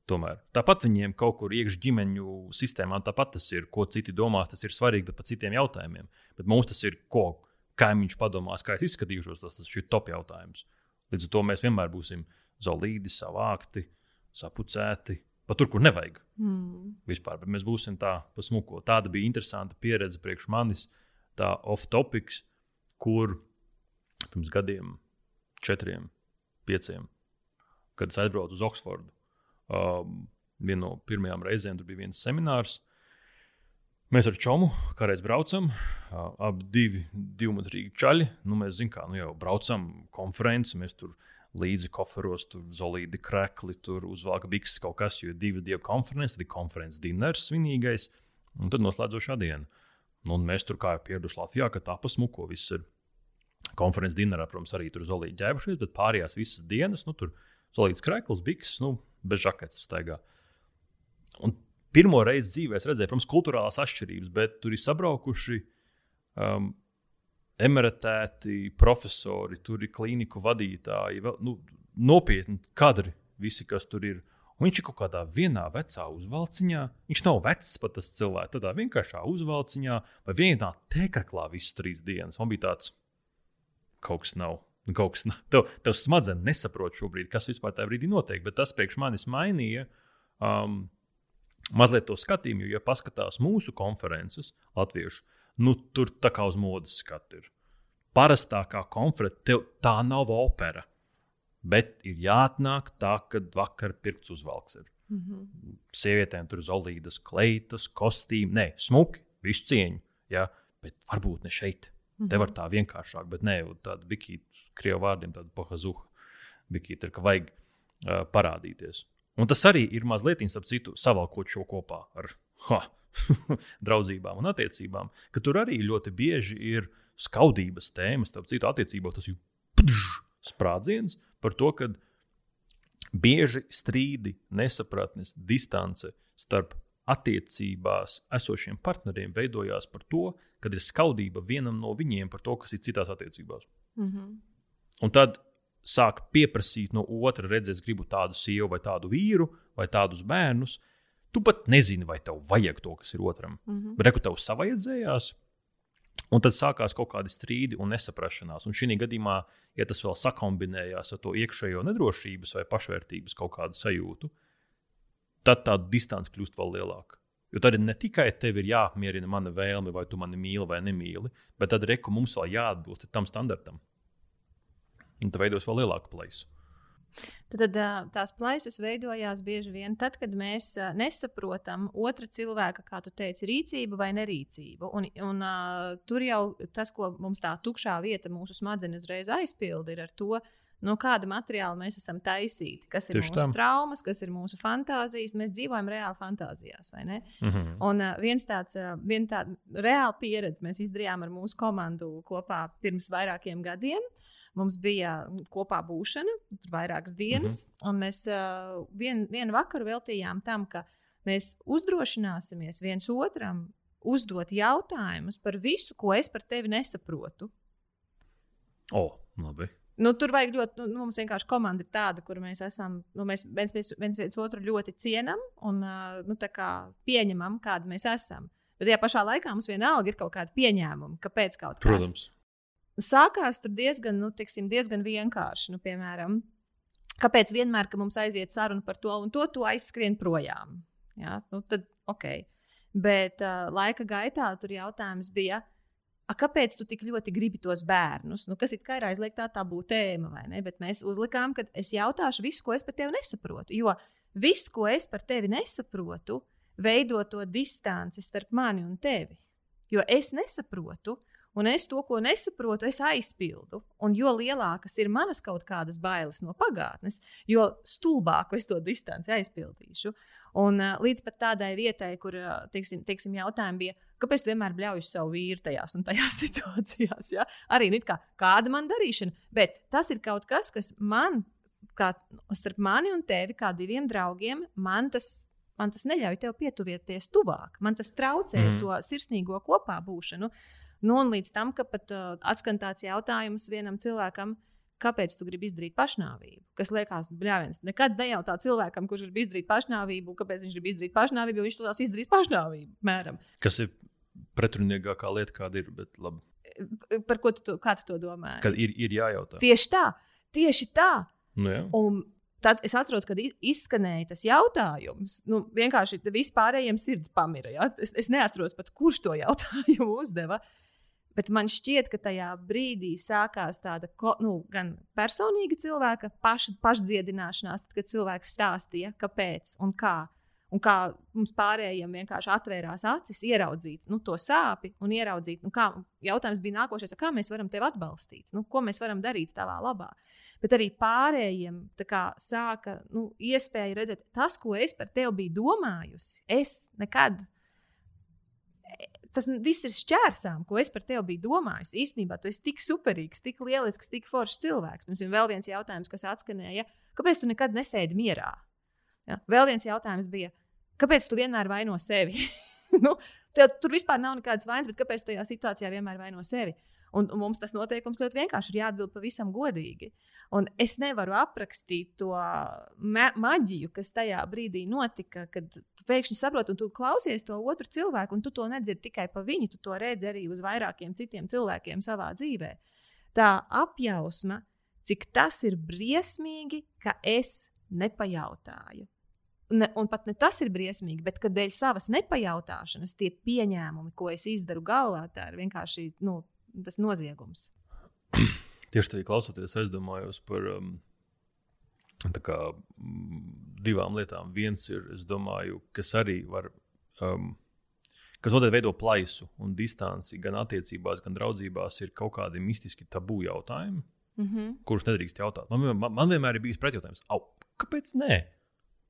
Tomēr. Tāpat viņiem kaut kur iekšā ģimeņu sistēmā, tāpat tas ir, ko citi domās, tas ir svarīgi, bet par citiem jautājumiem. Bet mums tas ir, ko kaimiņš padomās, kā es izskatīšos, tas, tas ir top jautājums. Līdz ar to mēs vienmēr būsim zelīdi, savākti, sapucēti, pat tur, kur nevajag. Mm. Vispār, bet mēs būsim tā pasmuko. Tāda bija interesanta pieredze priekš manis, tā off-topics, kur pirms gadiem, četriem, pieciem, kad es aizbraucu uz Oksfordu. Um, Viena no pirmajām reizēm tur bija viens seminārs. Mēs ar Čomu kādreiz braucam, uh, abi divi divmetrīgi čaļi. Nu, mēs zinām, kā nu, jau braucam konferenci, mēs tur līdzi koferos, tur zolīdi krekli, tur uzvelk bikses kaut kas, jo ir divi dievu konferences, tad ir konferences dinners svinīgais, un tad noslēdzošā diena. Nu, un mēs tur kā jau pieraduši Latvijā, ka tā pasmuko viss ir. Konferences dinnerā, protams, arī tur zolīdi ģēbušies, bet pārējās visas dienas, nu, tur zolīts krekls, bikses, nu, bez žaketes staigā. Un pirmo reizi dzīvē es redzēju, protams, kultūrālās atšķirības, bet tur ir sabraukuši um, emeritēti profesori, tur ir klīniku vadītāji, vēl, nu, nopietni kadri, visi, kas tur ir. Un viņš ir kaut kādā vienā vecā uzvalciņā. Viņš nav vecs pat tas cilvēks. Tādā vienkāršā uzvalciņā vai vienā tēkraklā visas trīs dienas. Man bija tāds, kaut kas nav. Kaut kas nav. Tev, tev smadzenes nesaprot šobrīd, kas vispār tajā brīdī notiek. Bet tas priekš manis mainīja um, mazliet to skatījumu. Jo, ja paskatās mūsu konferences, latviešu, nu, tur tā kā uz modes skatu ir. Parastākā konference, tā nav opera. Bet ir jāatnāk tā, kad vakar pirkts uzvalks ir. Mm -hmm. Sievietēm tur zolīdas, kleitas, kostīmi, nē, smuki, visu cieņu. Ja? Bet varbūt ne šeit. Mm -hmm. Te var tā vienkāršāk, bet ne tāda bikīta, krievu vārdiem, tāda pahazuha bikīta, ir, ka vajag uh, parādīties. Un tas arī ir mazliet, starp citu, savalkot šo kopā ar ha, draudzībām un attiecībām, ka tur arī ļoti bieži ir skaudības tēmas, starp citu, attiecībās tas ir sprādziens par to, ka bieži strīdi, nesapratnes, distance starp attiecībās esošiem partneriem veidojās par to, kad ir skaudība vienam no viņiem par to, kas ir citās attiecībās. Mm -hmm. Un tad sāk pieprasīt no otra, redzēt, es gribu tādu sievu vai tādu vīru vai tādus bērnus. Tu pat nezini, vai tev vajag to, kas ir otram. Mm -hmm. Bet reku tev savajadzējās. Un tad sākās kaut kādi strīdi un nesaprašanās. Un šī gadījumā, ja tas vēl sakombinējās ar to iekšējo nedrošības vai pašvērtības kaut kādu sajūtu, tad tā distance kļūst vēl lielāka. Jo tad ne tikai tev ir jāapmierina mana vēlme, vai tu mani mīli vai nemīli, bet tad reku mums vēl jāatbilst tam standartam. Un tad veidos vēl lielāku plaisu. Tad, tās plaisas veidojās bieži vien tad, kad mēs nesaprotam otra cilvēka, kā tu teici, rīcību vai nerīcību. Un, un, uh, tur jau tas, ko mums tā tukšā vieta mūsu smadzenes uzreiz aizpilda, ir ar to, no kāda materiāla mēs esam taisīti. Kas ir Tieši mūsu tā. traumas, kas ir mūsu fantāzijas. Mēs dzīvojam reāli fantāzijās, vai ne? Mm -hmm. Un uh, viens tāds, uh, vien tāda reāla pieredze mēs izdarījām ar mūsu komandu kopā pirms vairākiem gadiem. Mums bija kopā būšana, tur vairākas dienas, mm -hmm. un mēs uh, vien, vienu vakaru veltījām tam, ka mēs uzdrošināsimies viens otram uzdot jautājumus par visu, ko es par tevi nesaprotu. O, labi. Nu, tur vajag ļoti, nu, mums vienkārši komanda ir tāda, kur mēs esam, nu, mēs viens, viens, viens, viens otru ļoti cienam un nu, tā kā pieņemam, kāda mēs esam. Bet tajā pašā laikā mums vienalga ir kaut kāda pieņēmuma, kāpēc kaut kas. Protams. Sākās tur diezgan, nu, tiksim, diezgan vienkārši. Nu, piemēram, kāpēc vienmēr, kad mums aiziet saruna par to un to, tu aizskrien projām? Jā, nu, tad ok. Bet uh, laika gaitā tur jautājums bija, A, kāpēc tu tik ļoti gribi tos bērnus? Nu, kas it kā ir aizliegtā tabū tēma, vai ne? Bet mēs uzlikām, ka es jautāšu visu, ko es par tevi nesaprotu. Jo viss, ko es par tevi nesaprotu, veido to distanci starp mani un tevi. Jo es nesaprotu, un es to, ko nesaprotu, es aizpildu. Un jo lielākas ir manas kaut kādas bailes no pagātnes, jo stulbāku es to distanci aizpildīšu. Un uh, līdz pat tādai vietai, kur uh, teiksim, teiksim, jautājumi bija, kāpēc tu vienmēr bļauj uz savu vīru tajās un tajās situācijās? Ja? Arī nu, kā, kāda man darīšana, bet tas ir kaut kas, kas man, kā starp mani un tevi, kā diviem draugiem, man tas man tas neļauj tev pietuvieties tuvāk. Man tas traucē mm. to sirsnīgo kopā būšanu. Nu, un līdz tam, ka pat uh, atskan tāds jautājums vienam cilvēkam, kāpēc tu gribi izdarīt pašnāvību? Kas liekas, bļāviens. Nekad nejautā cilvēkam, kurš grib izdarīt pašnāvību, kāpēc viņš grib izdarīt pašnāvību, jo viņš to tās izdarīs pašnāvību. Mēram. Kas ir pretrunīgākā lieta, kāda ir? Bet, labi. Par ko tu, to, tu to domā? Kad ir, ir jājautā. Tieši tā, tieši tā. Nu, jā. un tad es atrodos, kad izskanēja tas jautājums. Nu, vienkārši vispārējiem sirds pamira. Ja? Es, es neatceros pat, kurš to jautājumu uzdeva. Uh, Bet man šķiet, ka tajā brīdī sākās tāda nu, gan personīga cilvēka paš, pašdziedināšanās, tad, kad cilvēks stāstīja, kāpēc un kā. Un kā mums pārējiem vienkārši atvērās acis, ieraudzīt nu, to sāpi un ieraudzīt, nu, kā jautājums bija nākošais, kā mēs varam tevi atbalstīt, nu, ko mēs varam darīt tavā labā. Bet arī pārējiem kā, sāka nu, iespēja redzēt, tas, ko es par tevi biju domājusi, es nekad tas viss ir šķērsām, ko es par tevi biju domājis. Īstenībā tu esi tik superīgs, tik lielisks, tik foršs cilvēks. Mums ir vēl viens jautājums, kas atskanēja. Kāpēc tu nekad nesēdi mierā? Ja? Vēl viens jautājums bija, kāpēc tu vienmēr vaino sevi? nu, tev, tur vispār nav nekādas vainas, bet kāpēc tu tajā situācijā vienmēr vaino sevi? Un, un mums tas noteikums ļoti vienkārši ir jāatbild pavisam godīgi. Un es nevaru aprakstīt to ma maģiju, kas tajā brīdī notika, kad tu pēkšņi saproti, un tu klausies to otru cilvēku, un tu to nedzirdi tikai pa viņu, tu to redzi arī uz vairākiem citiem cilvēkiem savā dzīvē. Tā apjausma, cik tas ir briesmīgi, ka es nepajautāju. Ne, un pat ne tas ir briesmīgi, bet dēļ savas nepajautāšanas tie pieņēmumi, ko es izdaru galvā, tā ir vienkārši nu, tas noziegums. Tieši tā, klausoties, es domāju par um, kā, divām lietām. Viens ir, domāju, kas arī var, um, kas noteikti veido plaisu un distanci gan attiecībās, gan draudzībās, ir kaut kādi mistiski tabū jautājumi, mm -hmm. kurus nedrīkst jautāt. Man, man, man vienmēr ir bijis pretjautājums, kāpēc nē?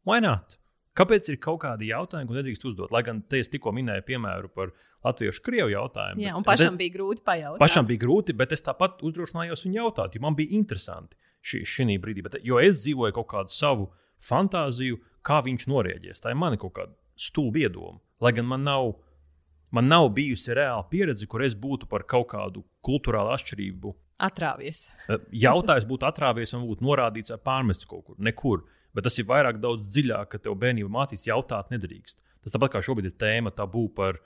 Why not? Kāpēc ir kaut kādi jautājumi, ko nedrīkst uzdot? Lai gan te es tikko minēju piemēru par latviešu krievu jautājumu. Jā, un pašam bet, bija grūti pajautāt. Pašam bija grūti, bet es tāpat uzdrošinājos viņu jautāt, jo man bija interesanti šī, šī brīdī. Bet, jo es dzīvoju kaut kādu savu fantāziju, kā viņš norēģēs. Tā ir mana kaut kāda stulba iedoma. Lai gan man nav, man nav bijusi reāla pieredze, kur es būtu par kaut kādu kultūrālu atšķirību. Atrāvies. Jautājums būtu atrāvies un būtu norādīts vai pārmests kaut kur. Nekur bet tas ir vairāk daudz dziļāk, ka tev bērnībā mācīs jautāt nedrīkst. Tas tāpat kā šobrīd ir tēma tabū par.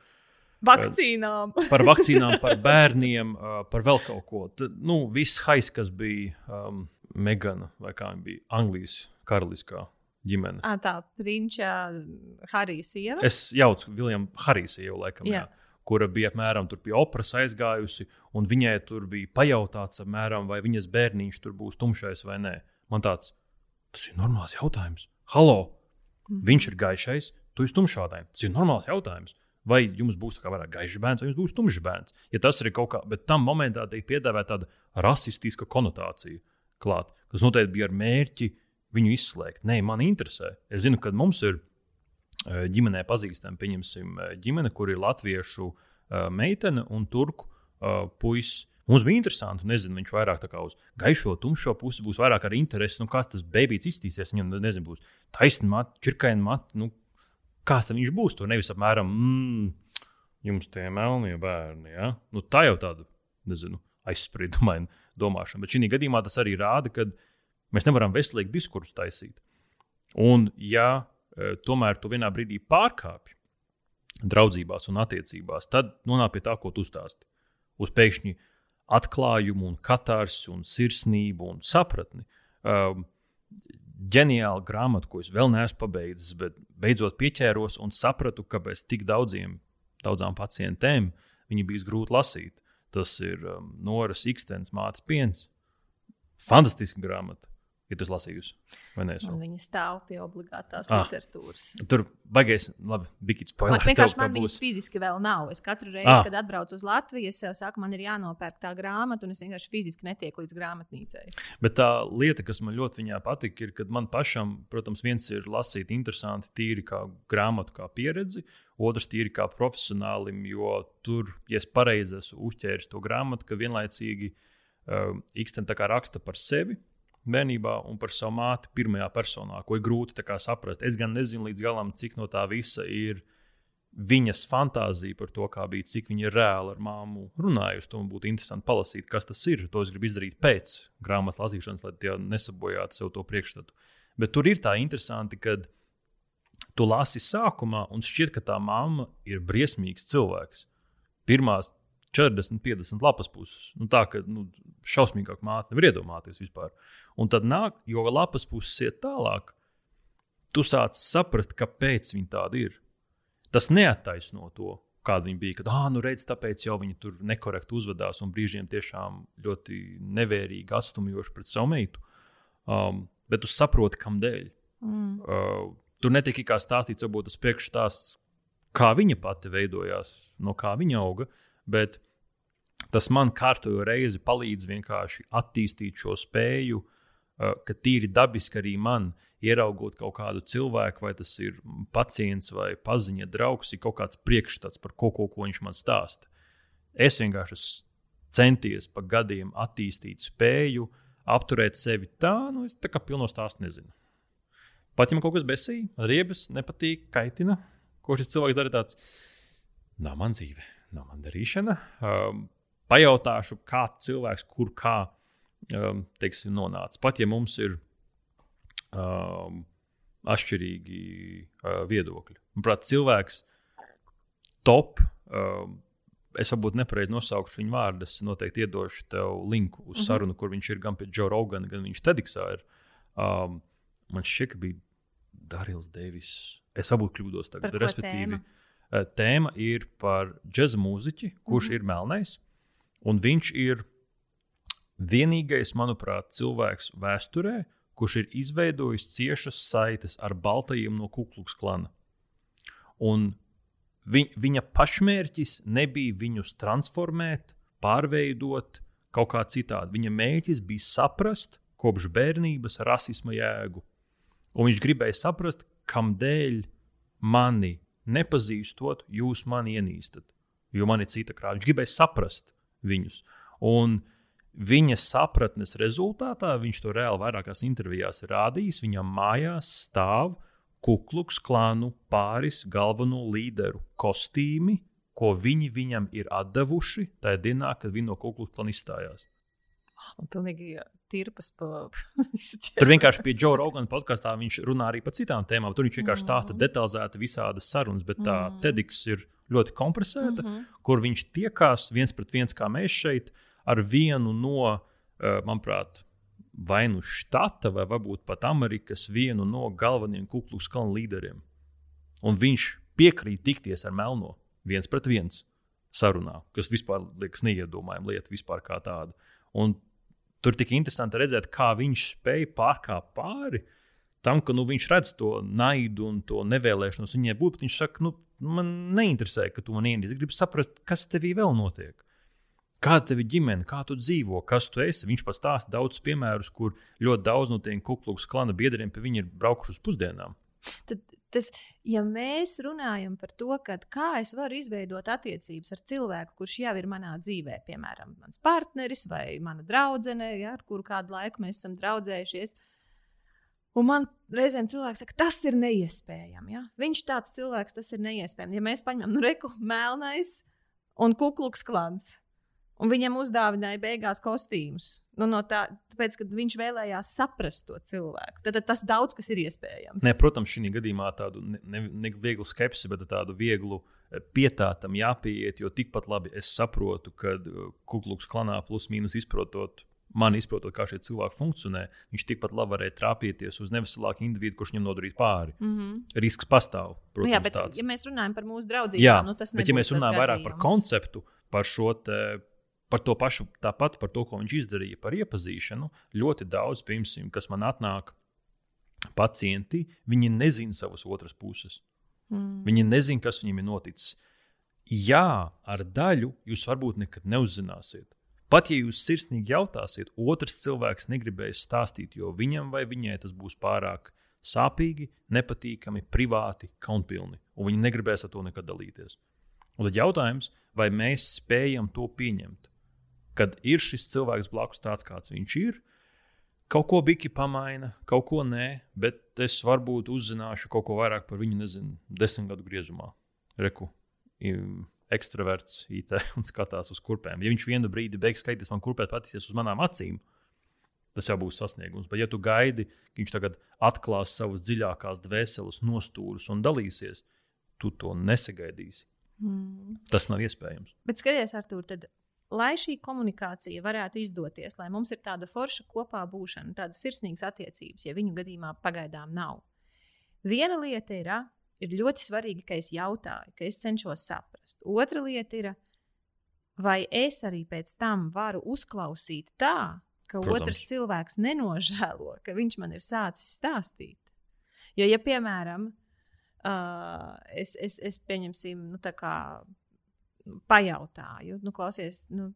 Vakcīnām. par vakcīnām, par bērniem, par vēl kaut ko. Tad, nu, viss hais, kas bija um, Megana vai kā viņa bija Anglijas karaliskā ģimene. À, tā Prinča Harijs sieva. Es jaucu Viljamu Harijs sievu, laikam. Jā. Jā kura bija apmēram pie operas aizgājusi, un viņai tur bija pajautāts, apmēram, vai viņas bērniņš tur būs tumšais vai nē. Man tāds, Tas ir normāls jautājums. Halo! Mm. Viņš ir gaišais, tu esi tumšādājs. Tas ir normāls jautājums. Vai jums būs vairāk gaišs bērns, vai jums būs tumšs bērns? Ja tas ir kaut kā, bet tam momentā tiek piedāvāta tāda rasistiska konotācija klāt, kas noteikti bija ar mērķi viņu izslēgt. Nē, man interesē. Es zinu, ka mums ir e, ģimenē pazīstama, pieņemsim, e, ģimene, kur ir latviešu e, meitene un turku puisis. Mums bija interesanti, nezinu, viņš vairāk uz gaišo, tumšo pusi būs vairāk ar interesi, nu, kā tas bērns iztīsies. Viņam, nezinu, būs taisna matra, čirkaina matra. Nu, kāds viņš būs? Tur nevis apmēram, mmm, jums tie melnie bērni. Ja? Nu, tā jau tāda, nezinu, aizspriedumaina domāšana. Bet šī gadījumā tas arī rāda, ka mēs nevaram veselīgi diskursu taisīt. Un, ja e, tomēr tu vienā brīdī pārkāpji draudzībās un attiecībās, tad nonāk pie tā, ko tu stāsti. Uz pēkšņi atklājumu, un katarsu, un sirsnību un sapratni. Um, ģeniāla grāmata, ko es vēl neesmu pabeidzis, bet beidzot pieķēros un sapratu, kāpēc tik daudziem, daudzām pacientēm viņi bija grūti lasīt. Tas ir um, Noras Ikstens mātes piens. Fantastiska grāmata. Ja tu lasījusi, vai Un viņa stāv pie obligātās Ah. literatūras. tur baigais, labi, Man spoiler. vienkārši tev- man tev viņas būs. fiziski vēl nav. Es katru reizi, Ah. kad atbraucu uz Latviju, es sev saku, man ir jānopērk tā grāmata, un es vienkārši fiziski netieku līdz grāmatnīcai. Bet tā lieta, kas man ļoti viņā patika, ir, ka man pašam, protams, viens ir lasīt interesanti, tīri kā grāmatu, kā pieredzi, otrs tīri kā profesionālim, jo tur, ja es pareizi esmu uzķēris to grāmatu, ka vienlaicīgi uh, Iksten tā kā raksta par sevi. Bērnībā un par savu māti pirmajā personā, ko ir grūti saprast. Es gan nezinu līdz galam, cik no tā visa ir viņas fantāzija par to, kā bija, cik viņa ir reāli ar māmu runājusi. To būtu interesanti palasīt, kas tas ir. To es gribu izdarīt pēc grāmatas lasīšanas, lai tie nesabojātu sev to priekšstatu. Bet tur ir tā interesanti, ka tu lasi sākumā, un šķiet, ka tā mamma ir briesmīgs cilvēks. Pirmās 40, 50 lapas puses. Nu, tā ka nu, šausmīgāk māte nevar iedomāties vispār. Un tad nāk, jo lapas puses iet tālāk, tu sāc saprast, kāpēc viņa tāda ir. Tas neattaisno to, kāda viņa bija. Kad, ah, nu redz, tāpēc jau viņa tur nekorekti uzvedās un brīžiem tiešām ļoti nevērīgi atstumjoši pret savu meitu. Um, bet tu saproti, kam dēļ. Mm. Uh, tur netika kā stāstīts, varbūt tas priekšstāsts, kā viņa pati veidojās, no kā viņa auga. Bet tas man kārtojo reizi palīdz vienkārši attīstīt šo spēju, uh, ka tīri dabiski arī man ieraugot kaut kādu cilvēku, vai tas ir pacients vai paziņa draugs, ir kaut kāds priekšstats par kaut ko, ko viņš man stāsta. Es vienkārši centies pa gadiem attīstīt spēju, apturēt sevi tā, nu, es tā kā pilno stāstu nezinu. Pat ja man kaut kas besīja, riebas, nepatīk, kaitina, ko šis cilvēks dara tāds, nav man dzīve, nav man darīšana. Um, pajautāšu, kā cilvēks, kur kā um, teiksim, nonāca. Pat ja mums ir um, atšķirīgi uh, viedokļi. Manuprāt, cilvēks top. Um, es varbūt nepareizi nosaukšu viņu vārdu. Es noteikti iedošu tev linku uz Mhm. sarunu, kur viņš ir gan pie Joe Rogana, gan viņš Tediksā ir. Um, man šķiet, ka bija Darījums Deivis. Es varbūt kļūdos tagad. Respektīvi, tēma? Uh, tēma ir par džēza mūziķi, kurš Mhm. ir melnais. Un viņš ir vienīgais, manuprāt, cilvēks vēsturē, kurš ir izveidojis ciešas saites ar baltajiem no Kukluks klana. Un vi, viņa pašmērķis nebija viņus transformēt, pārveidot kaut kā citādi. Viņa mērķis bija saprast kopš bērnības rasisma jēgu. Un viņš gribēja saprast, kādēļ mani nepazīstot, jūs mani ienīstat. Jo man ir cita krāsa. Viņš gribēja saprast viņus. Un viņa sapratnes rezultātā viņš to reāli vairākās intervijās rādījis. Viņam mājās stāv kukluks klānu pāris galveno līderu kostīmi, ko viņi viņam ir atdevuši tajā dienā, kad viņi no kukluks klāna izstājās. Man pilnīgi tirpas pa visu Tur vienkārši pie Joe Rogana podkāstā viņš runā arī par citām tēmām. Tur viņš vienkārši stāsta detalizēti visādas sarunas, bet tā Mm. TEDx ir ļoti kompresēta, Mm -hmm. kur viņš tiekās viens pret viens, kā mēs šeit, ar vienu no, eh, manuprāt, vai nu štata, vai varbūt pat Amerikas vienu no galvenajiem kukluks kalnu līderiem. Un viņš piekrīt tikties ar Melno viens pret viens sarunā, kas vispār liekas neiedomājama lieta vispār kā tāda. Un tur tik interesanti redzēt, kā viņš spēja pārkāpt pāri tam, ka nu, viņš redz to naidu un to nevēlēšanos viņai būt. Viņš saka, nu, man neinteresē, ka tu man ienīsti. Es gribu saprast, kas tevī vēl notiek. Kāda ir ģimene, kā tu dzīvo, kas tu esi? Viņš pats stāsta daudz piemērus, kur ļoti daudz no tiem kukluks klana biedriem pie viņa ir braukuši uz pusdienām. Tad, tas, ja mēs runājam par to, kad, kā es varu izveidot attiecības ar cilvēku, kurš jau ir manā dzīvē, piemēram, mans partneris vai mana draudzene, ja, ar kuru kādu laiku mēs esam draudzējušies. Un man reizēm cilvēks saka, tas ir neiespējami. Ja? Viņš tāds cilvēks, tas ir neiespējami. Ja mēs paņemam, nu, reku, melnais un kukluks klants. Un viņam uzdāvināja beigās kostīmus. Nu, no tā, tāpēc, kad viņš vēlējās saprast to cilvēku, tad, tad tas daudz kas ir iespējams. Nē, protams, šī gadījumā tādu ne, ne, ne skepsi, bet tādu vieglu eh, pietātam jāpieiet, jo tikpat labi es saprotu, ka kukluks klanā plus mīnus izprotot. Man izprotot, kā šie cilvēki funkcionē, viņš tikpat labi varēja trāpīties uz neveselāku individu, kurš viņam nodarītu pāri. Mm -hmm. Risks pastāv. Protams, nu, jā, bet, tāds. ja mēs runājam par mūsu draugiem, nu, tas bet ja mēs runājam vairāk par konceptu, par šo par to pašu, tāpat par to, ko viņš izdarīja, par iepazīšanu. Ļoti daudz, piemēram, kas man atnāk, pacienti, viņi nezina savas otras puses. Mm. Viņi nezina, kas viņiem ir noticis. Jā, ar daļu jūs varbūt nekad neuzzināsiet. Pat ja jūs sirsnīgi jautāsiet, otrs cilvēks negribēs stāstīt, jo viņam vai viņai tas būs pārāk sāpīgi, nepatīkami, privāti, kaunpilni, un viņi negribēs ar to nekad dalīties. Un tad jautājums, vai mēs spējam to pieņemt? Kad ir šis cilvēks blakus tāds, kāds viņš ir. Kaut ko biki pamaina, kaut ko nē, bet es varbūt uzzināšu kaut ko vairāk par viņu, nezinu, desmit gadu griezumā. Reku, ekstraverts, IT un skatās uz kurpēm. Ja viņš vienu brīdi beigs skatīties man kurpēt, patīsies uz manām acīm, tas jau būs sasniegums. Bet, ja tu gaidi, ka viņš tagad atklās savus dziļākās dvēseles nostūrus un dalīsies, tu to nesagaidīsi. Mm. Tas nav iespējams. Bet skaties, Artur, tad lai šī komunikācija varētu izdoties, lai mums ir tāda forša kopā būšana, tādas sirsnīgas attiecības, ja viņu gadījumā pagaidām nav. Viena lieta ir, ir ļoti svarīga, ka es jautāju, ka es cenšos saprast. Otra lieta ir, vai es arī pēc tam varu uzklausīt tā, ka Protams. otrs cilvēks nenožēlo, ka viņš man ir sācis stāstīt. Jo, ja piemēram, uh, es, es, es pieņemsim, nu, tā kā pajautāju, nu, klausies, nu,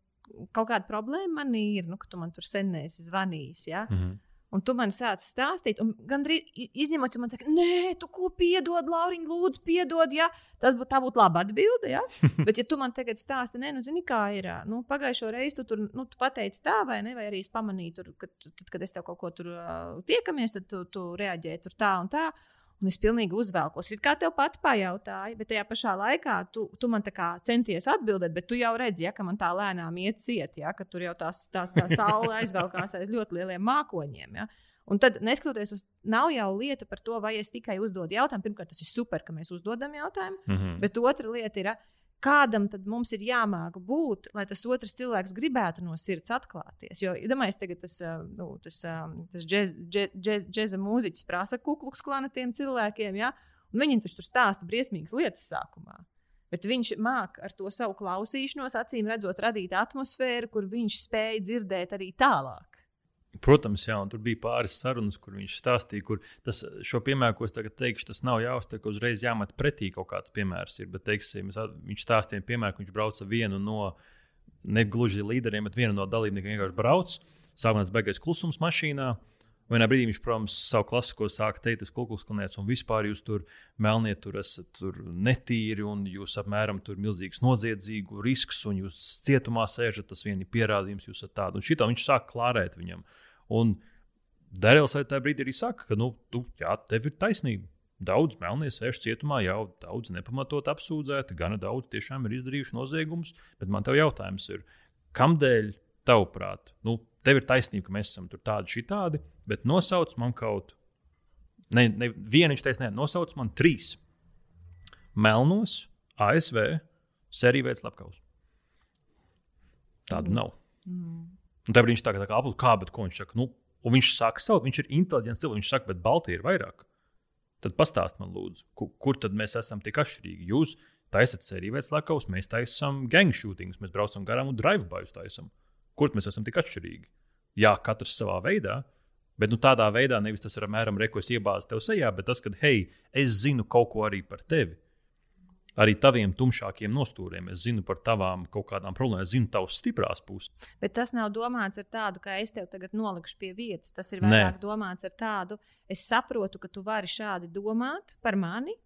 kaut kāda problēma man ir, nu, ka tu man tur sen neesi zvanījis. Ja? Mm -hmm. Un tu man sāci stāstīt, un gandrīz izņemot, man saka, nē, tu ko piedod, Lauriņ, lūdzu, piedod. Ja? Tas būtu būt laba atbilde. Ja? Bet, ja tu man tagad stāsti, nē, nu, zini, kā ir. Nu, pagājušo reizi tu tur nu, tu pateici tā, vai ne, vai arī es pamanīju, tur, ka, tad, kad es tev kaut ko tur uh, tiekamies, tad tu, tu reaģēji tur tā un tā. Un es pilnīgi uzvelkos. It kā tev pats pajautāja, bet tajā pašā laikā tu, tu man centies atbildēt, bet tu jau redzi, ja, ka man tā lēnām iet ciet, ja, ka tur jau tās, tās, tā saule aizvelkās aiz ļoti lieliem mākoņiem. Ja. Un tad, neskatoties uz, nav jau lieta par to, vai es tikai uzdodu jautājumu. Pirmkārt, tas ir super, ka mēs uzdodam jautājumu, mm -hmm. bet otra lieta ir, kādam tad mums ir jāmāk būt, lai tas otrs cilvēks gribētu no sirds atklāties. Jo, iedomājieties, tagad tas, nu, tas, tas džez, džez, džez, džeza mūziķis prasa kukluks klāna tiem cilvēkiem, ja? un viņi tur stāsta briesmīgas lietas sākumā. Bet viņš māca ar to savu klausīšanos, acīm redzot, radīt atmosfēru, kur viņš spēja dzirdēt arī tālāk. Protams, jā, un tur bija pāris sarunas, kur viņš stāstīja, kur tas, šo piemēru, ko es tagad teikšu, tas nav jāuztver, ka uzreiz jāmet pretī kaut kāds piemērs. Ir, bet, teiksim, viņš stāstīja piemēru, ka viņš brauca vienu no ne gluži līderiem, bet vienu no dalībniekiem vienkārši brauc. Sākumā tas beigais klusums mašīnā. Vienā brīdī viņš, protams, savu klasisko sāka teikt, ka Kulkūks klanēts un vispār jūs tur melniet, tur esat tur netīri un jūs apmēram tur milzīgs noziedzīgu risks un jūs cietumā sēžat. Tas vien ir pierādījums, jūs esat tādi. Un šitā viņš sāk klārēt viņam. Un Darēls tajā brīdī arī saka, ka, nu, tu, jā, tev ir taisnība. Daudz melnie sēž cietumā, jau daudz nepamatot apsūdzēti, gana daudz tiešām ir izdarījuši noziegumus. Bet man te jautājums ir, kādēļ, tavuprāt, nu, tev ir taisnība, ka mēs esam tādi, šitādi, bet nosauc man kaut ne, ne, vienu, viņš teica, ne, nosauc man trīs melnos ASV sēriju veids slepkavus. Tāda nav. Mm. Un tad viņš tā kā tādu kā, bet ko viņš saka? Nu, un viņš saka savu, viņš ir inteliģents cilvēks. Viņš saka, bet Baltija ir vairāk. Tad pastāst man, lūdzu, kur, kur tad mēs esam tik atšķirīgi? Jūs taisat sēriju veids lakavus, mēs taisām gang shootingus, mēs braucam garām un drive-bys taisam. Kur mēs esam tik atšķirīgi? Jā, katrs savā veidā, Bet nu, tādā veidā nevis tas ir apmēram rekos iebāzts tev sejā, bet tas, ka, hei, es zinu kaut ko arī par tevi arī taviem tumšākiem nostūriem. Es zinu par tavām kaut kādām problēmām, es zinu tavas stiprās puses. Bet tas nav domāts ar tādu, ka es tev tagad nolikšu pie vietas. Tas ir vairāk Nē. domāts ar tādu, es saprotu, ka tu vari šādi domāt par mani.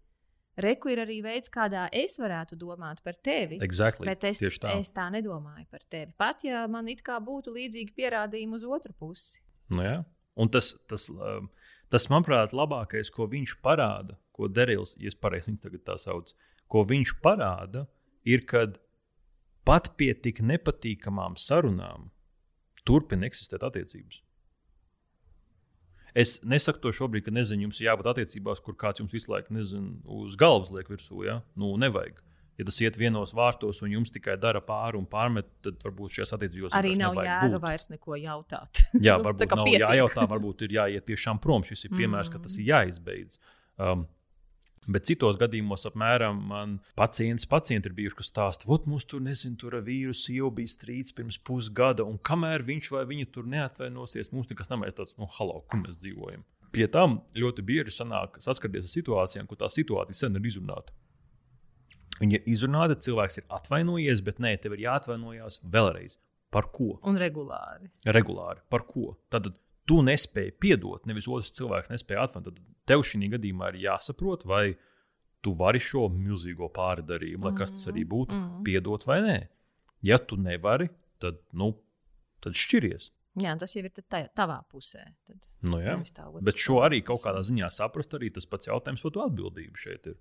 Reku ir arī veids, kādā es varētu domāt par tevi. Exactly. Bet es tā. es tā nedomāju par tevi. Pat ja man it kā būtu līdzīgi pierādījumi uz otru pusi. Nu, jā. Un tas, tas, um, tas, manuprāt, labākais, ko viņš parāda, ko Derils, ja es pareizi viņu tagad tā saucu, ko viņš parāda, ir, ka pat pie tik nepatīkamām sarunām turpina eksistēt attiecības. Es nesaku to šobrīd, ka nezinu, jums jābūt attiecībās, kur kāds jums visu laiku nezinu, uz galvas liek virsū. Ja? Nu, nevajag. Ja tas iet vienos vārtos un jums tikai dara pāri un pārmet, tad varbūt šajās attiecībās arī nav jēga būt. vairs neko jautāt. Jā, varbūt nav pietiek. jājautā, varbūt ir jāiet tiešām prom. Šis ir piemērs, mm. ka tas ir jāizbeidz. Um, Bet citos gadījumos, apmēram, man pacients, pacienti ir bijuši, kas stāsta, ka mums tur, nezinu, tur vīrusu jau bija strīds pirms pusgada, un kamēr viņš vai viņa tur neatvainosies, mums nekas nemēģina tāds, nu, halo, kur mēs dzīvojam. Pie tam ļoti bieži sanāk saskarties ar situācijām, kur tā situācija sen ir izrunāta. Viņa ir izrunāta, cilvēks ir atvainojies, bet nē, tev ir jāatvainojas vēlreiz. Par ko? Un regulāri. Regulāri. Par ko? Tad tu nespēji piedot, nevis otrs cilvēks nespēja atvainot. Tad tev šī gadījumā ir jāsaprot, vai tu vari šo milzīgo pārdarījumu, lai kas tas arī būtu, mm -hmm. piedot vai nē. Ja tu nevari, tad, nu, tad šķiries. Jā, tas jau ir tā, tavā pusē. Tad nu, jā, bet šo arī kaut kādā ziņā saprast, arī tas pats jautājums par to atbildību šeit ir.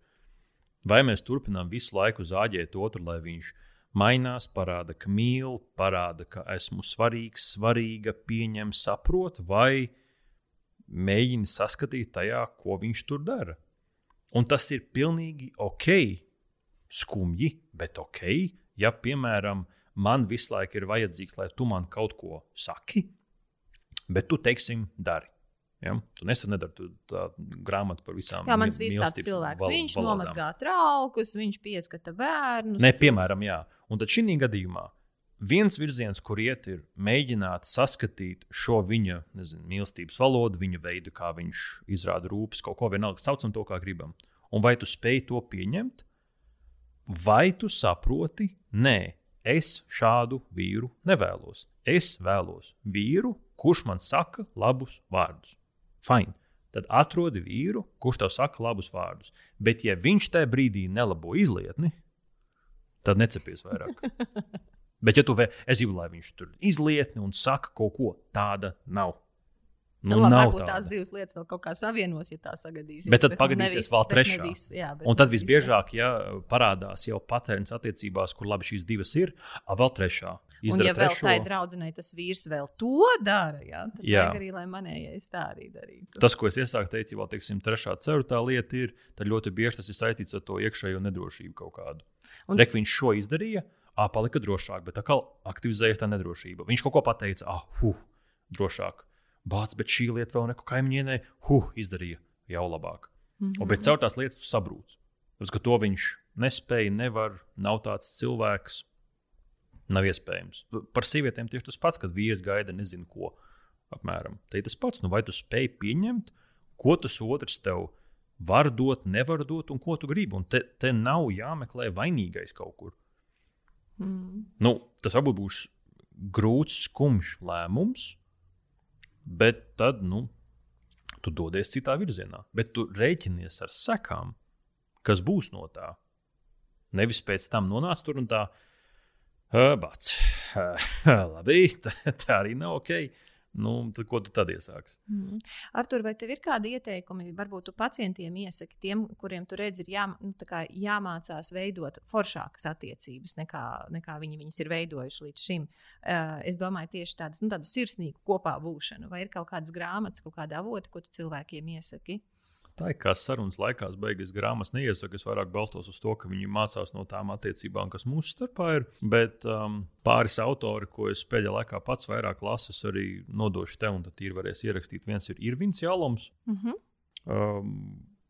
Vai mēs turpinām visu laiku zāģēt otru, lai viņš mainās, parāda, ka mīl, parāda, ka esmu svarīgs, svarīga, pieņem, saprot, vai mēģina saskatīt tajā, ko viņš tur dara. Un tas ir pilnīgi ok, skumji, bet ok, ja, piemēram, man visu laiku ir vajadzīgs, lai tu man kaut ko saki, bet tu, teiksim, dari. Ja? Tu nesen nedari tu tā grāmatu par visām lietām. Jā, mans vīrs tāds cilvēks. Val viņš valodām. nomazgā traukus, viņš pieskata bērnus. Ne, piemēram, jā. Un tad šī gadījumā viens virziens, kur iet, ir mēģināt saskatīt šo viņa nezinu, mīlestības valodu, viņa veidu, kā viņš izrāda rūpes, kaut ko vienalga, saucam to, kā gribam. Un vai tu spēj to pieņemt, vai tu saproti, nē, es šādu vīru nevēlos. Es vēlos vīru, kurš man saka labus vārdus. Fine. Tad atrodi vīru, kurš tev saka labus vārdus. Bet, ja viņš tajā brīdī nelabo izlietni, tad necepies vairāk. Bet, ja tu vēl, es gribu, lai viņš tur izlietni un saka kaut ko tādu, nav. Nu, nu, labi, varbūt tāda. tās divas lietas vēl kaut kā savienos, ja tā sagadīsies. Bet tad bet pagadīsies nevis, vēl trešā. Nevis, jā, un tad visbiežāk, ja parādās jau patērns attiecībās, kur labi šīs divas ir, vēl trešā. Un, ja vēl tai draudzenei tas vīrs vēl to dara, jā, tad jā. arī, lai manējais tā arī darītu. Tas, ko es iesāku teikt, jau teiksim, trešā ceturtā lieta ir, tad ļoti bieži tas ir saistīts ar to iekšējo nedrošību kaut kādu. Un... Rek viņš šo izdarīja, ā, palika drošāk, bet atkal aktivizēja tā nedrošība. Viņš kaut ko pateica, ah, huh, drošāk. Bāc, bet šī lieta vēl neko kaimiņienē, huh, izdarīja jau labāk. Mm -hmm. Un, bet caur tās lietas sabrūc. Tāpēc, ka to viņš nespēja, nevar, nav tāds cilvēks, Nav iespējams. Par sievietēm tieši tas pats, kad vīrs gaida nezinu ko. Apmēram. Tā ir tas pats, nu, vai tu spēj pieņemt, ko tas otrs tev var dot, nevar dot, un ko tu gribi. Un te, te nav jāmeklē vainīgais kaut kur. Mm. Nu, tas varbūt būs grūts, skumjš lēmums, bet tad nu, tu dodies citā virzienā. Bet tu rēķinies ar sekām, kas būs no tā. Nevis pēc tam nonāc tur un tā Bats. Labi, tā, tā arī nav ok. Nu, tad, ko tu tad iesāksi? Mm. Artur, vai tev ir kādi ieteikumi? Varbūt tu pacientiem iesaki tiem, kuriem tu redzi, ir jā, nu, jāmācās veidot foršākas attiecības, nekā, nekā viņi viņas ir veidojuši līdz šim. Uh, es domāju, tieši tādas, nu, tādu sirsnīgu kopā būšanu, vai ir kaut kādas grāmatas, kaut kāda avota, ko tu cilvēkiem iesaki? Tā ir kā sarunas laikā, beigas grāmatas neiesaku. Es vairāk balstos uz to, ka viņi mācās no tām attiecībām, kas mūsu starpā ir. Bet um, pāris autori, ko es pēdējā laikā pats vairāk lasu, arī nodošu tev, un tad ir varēs ierakstīt. Viens ir Irvins Jālums. Mm -hmm. um,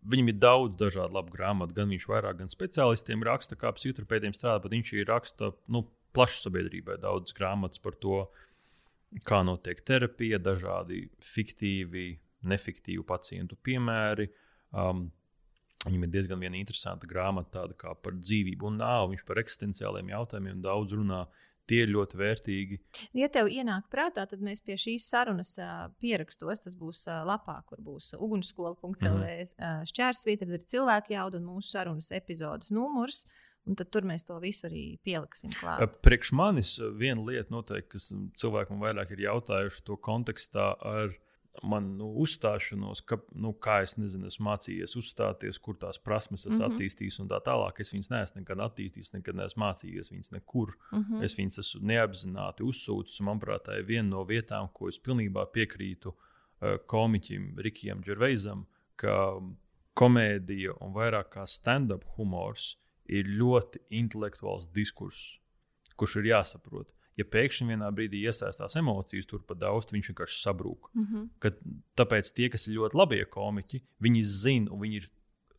Viņam ir daudz dažādu labu grāmatu, gan viņš vairāk, gan speciālistiem raksta, kā psihoterapeitiem strādā, bet viņš ir raksta nu, plašai sabiedrībai daudz grāmatas par to, kā notiek terapija, dažādi fiktīvi nefiktīvu pacientu piemēri. Um, Viņam ir diezgan interesanta grāmata, tāda par dzīvību un nāvi. Viņš par eksistenciāliem jautājumiem daudz runā. Tie ir ļoti vērtīgi. Ja tev ienāk prātā, tad mēs pie šīs sarunas uh, pierakstos. Tas būs uh, lapā, kur būs ugunskola.cl. Mm -hmm. uh, šķērsvītra, tad ir cilvēku jauda un mūsu sarunas epizodes numurs. Un tad mēs to visu arī pieliksim klāt. Priekš manis viena lieta, noteikti, kas cilvēkam vairāk ir jautājuši to kontekstā ar man nu, uzstāšanos, ka, nu, kā es nezinu, esmu mācījies uzstāties, kur tās prasmes es mm -hmm. attīstīšu un tā tālāk. Es viņas neesmu nekad attīstījis, nekad neesmu mācījies viņas nekur. Mm -hmm. Es viņas esmu neapzināti uzsūcis. Manuprāt, tā ir viena no vietām, ko es pilnībā piekrītu uh, komiķim Rikijam Džerveizam, ka komēdija un vairāk kā stand-up humors ir ļoti intelektuāls diskurss, kurš ir jāsaprot ja pēkšņi vienā brīdī iesaistās emocijas, tur pat daudz, viņš vienkārši sabrūk. Mm -hmm. Kad, tāpēc tie, kas ir ļoti labi komiķi, viņi zina, un viņi ir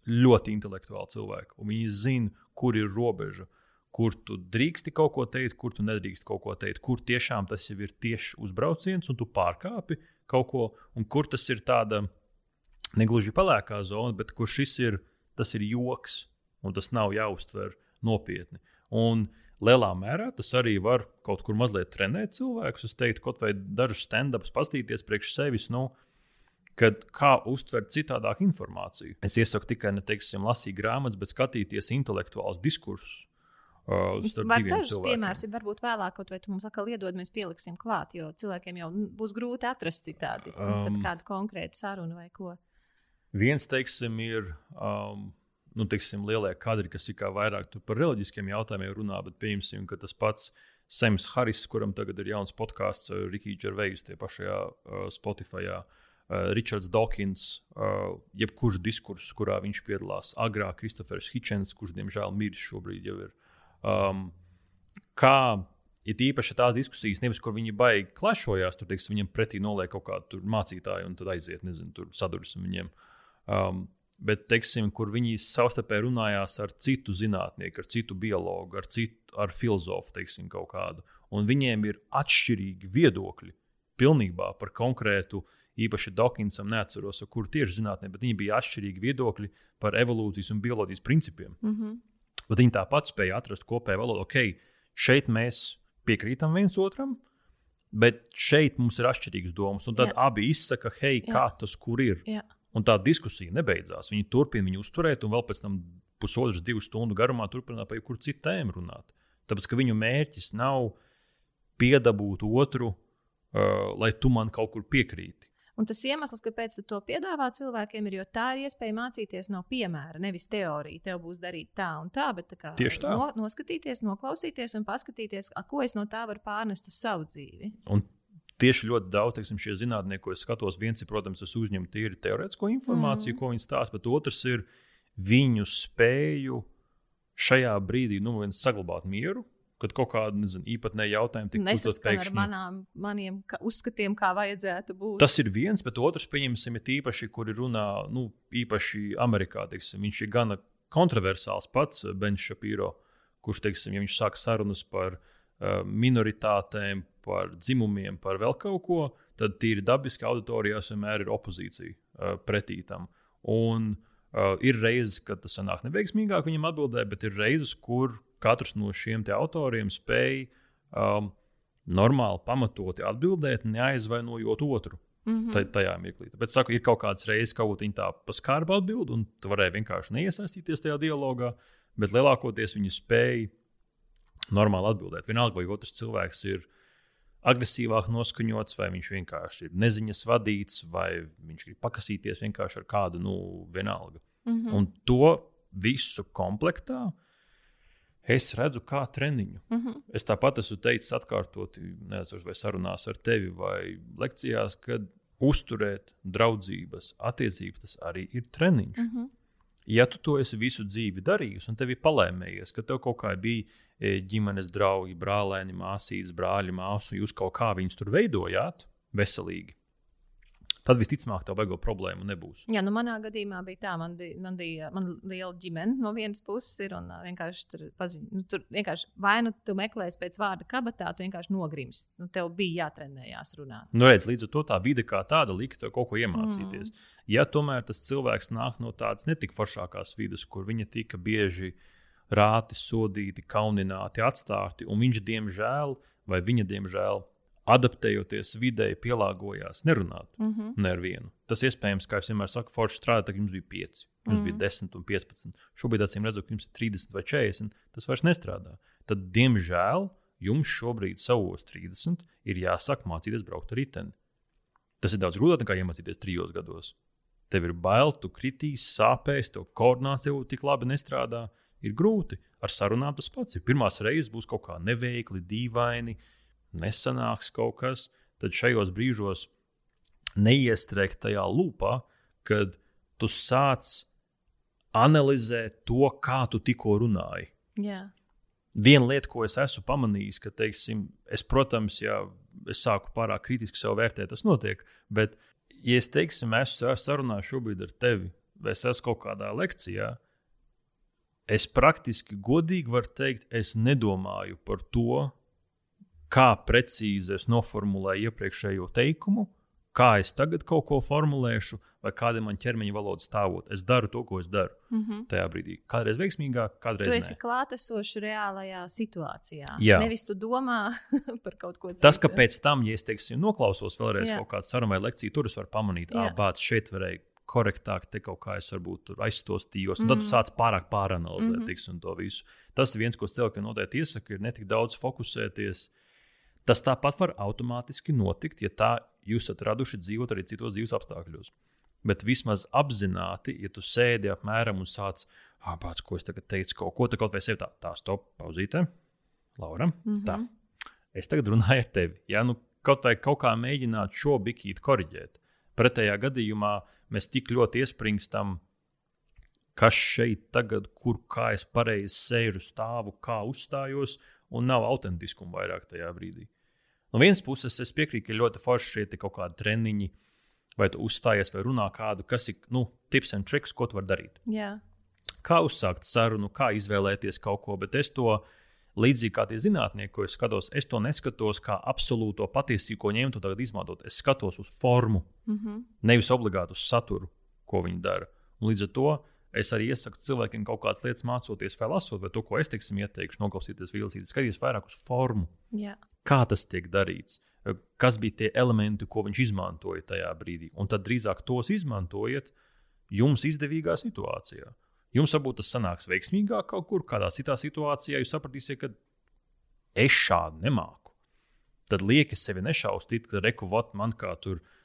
ļoti intelektuāli cilvēki, un viņi zina, kur ir robeža, kur tu drīksti kaut ko teikt, kur tu nedrīkst kaut ko teikt, kur tiešām tas jau ir tieši uzbrauciens, un tu pārkāpi kaut ko, un kur tas ir tāda negluži pelēkā zona, bet kur šis ir, tas ir joks, un tas nav jāuztver nopietni. Un lielā mērā tas arī var kaut kur mazliet trenēt cilvēkus. Es teiktu, kaut vai dažus stand-ups pastīties priekš sevis. Nu, Kad kā uztvert citādāk informāciju. Es iesaku tikai ne teiksim, lasīt grāmatas, bet skatīties intelektuālus diskursus. Uh, dažs piemērs, ja varbūt vēlāk kaut vai tu mums atkal iedod, mēs pieliksim klāt, jo cilvēkiem jau būs grūti atrast citādi. Um, kādu konkrētu sarunu vai ko. Viens, teiksim, ir um, nu, teiksim, lielie kadri, kas ir kā vairāk par reliģiskiem jautājumiem runā, bet pieņemsim, ka tas pats Sams Haris, kuram tagad ir jauns podkāsts, uh, Rikija Džervejas, tie pašajā uh, Spotify. Uh, Ričards Dawkins, uh, jebkurš diskurss, kurā viņš piedalās, agrāk Kristofers Hitchens, kurš diemžēl miris šobrīd jau ir. Um, kā ir īpaši tās diskusijas, nevis kur viņi baigi klašojās, tur teiksim, viņam pretī noliek kaut kādu mācītāju un tad aiziet, nezinu, tur sadursim viņiem. Um, bet, teiksim, kur viņi savstarpēji runājās ar citu zinātnieku, ar citu biologu, ar, citu, ar filozofu, teiksim, kaut kādu. Un viņiem ir atšķirīgi viedokļi pilnībā par konkrētu, īpaši Dawkinsam, neatceros, kur tieši zinātnē, bet viņi bija atšķirīgi viedokļi par evolūcijas un bioloģijas principiem. Mm -hmm. Bet viņi tāpat spēja atrast kopēju valodu. Ok, šeit mēs piekrītam viens otram, bet šeit mums ir atšķirīgas domas. Un tad Jā. abi izsaka, hei, Jā. kā tas kur ir. Jā. Un tā diskusija nebeidzās. Viņi turpina viņu uzturēt, un vēl pēc tam pusotras, divas stundu garumā turpināt par jebkuru citu tēmu runāt. Tāpēc, ka viņu mērķis nav piedabūt otru, uh, lai tu man kaut kur piekrīti. Un tas iemesls, kāpēc tu to piedāvā cilvēkiem, ir, jo tā ir iespēja mācīties no piemēra, nevis teorija. Tev būs darīt tā un tā, bet tā kā, Tieši tā. No, noskatīties, noklausīties un paskatīties, ko es no tā varu pārnest uz savu dzīvi. Un tieši ļoti daudz teiksim, šie zinātnieki, ko es skatos, viens ir, protams, es uzņemu tīri teorētisko informāciju, mm. ko viņi stāsta, bet otrs ir viņu spēju šajā brīdī nu, saglabāt mieru. Kad kaut kāda nezinu, īpatnēja jautājuma tika uzdot pēkšņi. ar manām, maniem uzskatiem, kā vajadzētu būt. Tas ir viens, bet otrs, pieņemsim, ir īpaši, kur ir runā, nu, īpaši Amerikā, teiksim, viņš ir gana kontroversāls pats, Benš Šapīro, kurš, teiksim, ja viņš sāk sarunas par uh, minoritātēm, par dzimumiem, par vēl kaut ko, tad tīri dabiski auditorijās vienmēr ir opozīcija uh, pretī tam. Un uh, ir reizes, kad tas sanāk neveiksmīgāk viņam atbildēt, bet ir reizes, kur katrs no šiem autoriem spēj um, normāli, pamatoti atbildēt, neaizvainojot otru. Mm -hmm. Tajā mirklī. Bet saku, ir kaut kādas reizes, kaut kā tā paskārba atbild, un tu varēji vienkārši neiesaistīties tajā dialogā, bet lielākoties viņi spēja normāli atbildēt. Vienalga, vai otrs cilvēks ir agresīvāk noskaņots, vai viņš vienkārši ir neziņas vadīts, vai viņš grib pakasīties vienkārši ar kādu, nu, vienalga. Mm -hmm. Un to visu komplektā es redzu kā treniņu. Mm -hmm. Es tāpat esmu teicis, atkārtoti, nezinu, vai sarunās ar tevi, vai lekcijās, kad uzturēt draudzības attiecības, tas arī ir treniņš. Mm -hmm. Ja tu to esi visu dzīvi darījis, un tev ir palēmējies, ka tev kaut kā bija ģimenes draugi, brālēni, māsītes, brāļi, māsu, jūs kaut kā viņus tur veidojāt veselīgi. Tad visticamāk, tā baigo problēma nebūs. Jā, nu manā gadījumā bija tā, man bija, man bija man liela ģimene no vienas puses, ir, un vienkārši tur, paziņ, nu, tur vienkārši vai nu tu meklēsi pēc vārda kabatā, tu vienkārši nogrims. Nu, tev bija jātrenējās runāt. Nu, redz, līdz ar to tā vide kā tāda lika tev kaut ko iemācīties. Mm. Ja tomēr tas cilvēks nāk no tādas netik foršākās vidas, kur viņa tika bieži uh, rāti, sodīti, kaunināti, atstāti, un viņš, diemžēl, vai viņa, diemžēl, adaptējoties videi, pielāgojās nerunāt mm -hmm. ne ar vienu. Tas iespējams, kā es vienmēr saku, forši strādāt, kad jums bija 5, jums mm -hmm. bija 10 un 15. Šobrīd, acīm redzot, ka jums ir 30 vai 40, tas vairs nestrādā. Tad, diemžēl, jums šobrīd, savos 30, ir jāsāk mācīties braukt ar riteni. Tas ir daudz grūtāk nekā iemācīties trijos gados. Tev ir bail, tu kritīs, sāpēs, tev koordinācija tik labi nestrādā ir grūti. Ar sarunām tas pats ir. Pirmās reizes būs kaut kā neveikli, dīvaini, nesanāks kaut kas. Tad šajos brīžos neiestrēgt tajā lūpā, kad tu sāc analizēt to, kā tu tikko runāji. Jā. Viena lieta, ko es esmu pamanījis, ka, teiksim, es, protams, ja es sāku pārāk kritiski sev vērtēt, tas notiek. Bet, ja es, teiksim, esmu sarunā šobrīd ar tevi, es esmu kaut kādā lekcijā, es praktiski godīgi varu teikt, es nedomāju par to, kā precīzi es noformulēju iepriekšējo teikumu, kā es tagad kaut ko formulēšu, vai kāda ir mana ķermeņa valoda stāvot. Es daru to, ko es daru Mm -hmm. tajā brīdī. Kādreiz veiksmīgāk, kādreiz Tu esi klātesošs reālajā situācijā. Jā. Nevis tu domā par kaut ko citu. Tas, ka pēc tam, ja es teiksim, noklausos vēlreiz Jā. Kaut kādu sarunu vai lekciju, tur es varu pamanīt, ka bācis šeit varēja korektāk, te kaut kā es varbūt aizstostījos. Un tad tu Mhm. sāc pārāk pāranalizēt mm -hmm. to visu. Tas viens, ko cilvēkiem noteikti iesaka, ir netik daudz fokusēties. Tas tāpat var automātiski notikt, ja tā jūs esat raduši dzīvot arī citos dzīves apstākļos. Bet vismaz apzināti, ja tu sēdi apmēram un sāc, ah, pats, ko es tagad teicu, kaut ko, tad kaut vai sev tā, tā stop, pauzīte, Laura. Mm. -hmm. Tā. Es tagad runāju ar tevi. Ja nu kaut vai kaut kā mēģināt šo bikīti korģēt, pretējā gadījumā mēs tik ļoti iespringstam, kas šeit tagad, kur kā es pareizi sēžu, stāvu, kā uzstājos, un nav autentiskuma vairāk tajā brīdī. No vienas puses, es piekrītu, ka ir ļoti forši šie te kaut kādi treniņi, vai tu uzstājies vai runā kādu, kas ir nu, tips un triks, ko tu vari darīt Jā. kā uzsākt sarunu, kā izvēlēties kaut ko, bet es to līdzīgi kā tie zinātnieki, ko es skatos, es to neskatos kā absolūto patiesību, ko ņemt un tagad izmantot. Es skatos uz formu, Mm -hmm. nevis obligāti uz saturu, ko viņi dara. Un līdz ar to es arī iesaku cilvēkiem kaut kādas lietas mācoties, vai lasot, vai to, ko es teiksim, ieteikšu, noklausīties vilcīt, skatīties vairāk uz formu Jā. kā tas tiek darīts, kas bija tie elementi, ko viņš izmantoja tajā brīdī. Un tad drīzāk tos izmantojiet jums izdevīgā situācijā. Jums varbūt tas sanāks veiksmīgāk kaut kur, kādā citā situācijā. Jūs sapratīsiet, ka es šādi nemāku. Tad lieki sevi nešaustīt, ka reku vot man kā tur mm,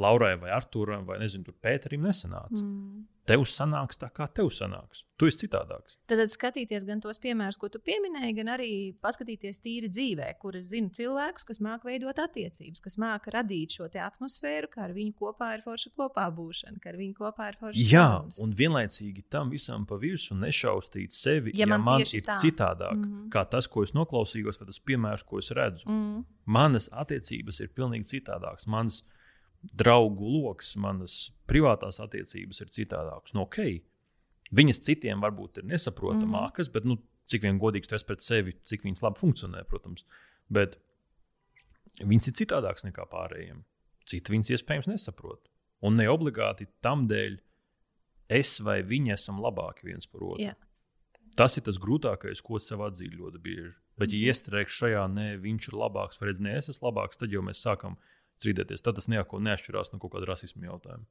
Laurai vai Arturam vai nezinu, tur Pēterim nesanāca. Mm. Tev sanāks tā, kā tev sanāks. Tu esi citādāks. Tad, tad skatīties gan tos piemērus, ko tu pieminēji, gan arī paskatīties tīri dzīvē, kur es zinu cilvēkus, kas māca veidot attiecības, kas māca radīt šo atmosfēru, kā ar viņu kopā ir forša kopā būšana, ka ar viņu kopā ir forša Jā, sarunas. un vienlaicīgi tam visam pa virsmu nešaustīt sevi, Ja ja, man man, ir tā. citādāk, mm. -hmm. kā tas, ko es noklausījos, vai tas piemērs, ko es redzu. Mm. Manas attiecības ir pilnīgi citādākas. Mans draugu lokus, manas privātās attiecības ir citādākas. No, okay. Viņas citiem varbūt ir nesaprotamākas, mm bet nu, cik vien godīgs tu esi pret sevi, cik viņas labi funkcionē, protams. Bet viņas ir citādākas nekā pārējiem. Citi viņas iespējams nesaprot. Un ne obligāti tam dēļ es vai viņi esam labāki viens par otru. Jā. Tas ir tas grūtākais, ko sev atzīt ļoti bieži. Bet, ja iestrēgšu šajā, nē, viņš ir labāks, vai nē, es esmu labāks, tad jau mēs sākam strīdēties. Tad tas neko neatšķirās no kaut kāda rasisma jautājuma.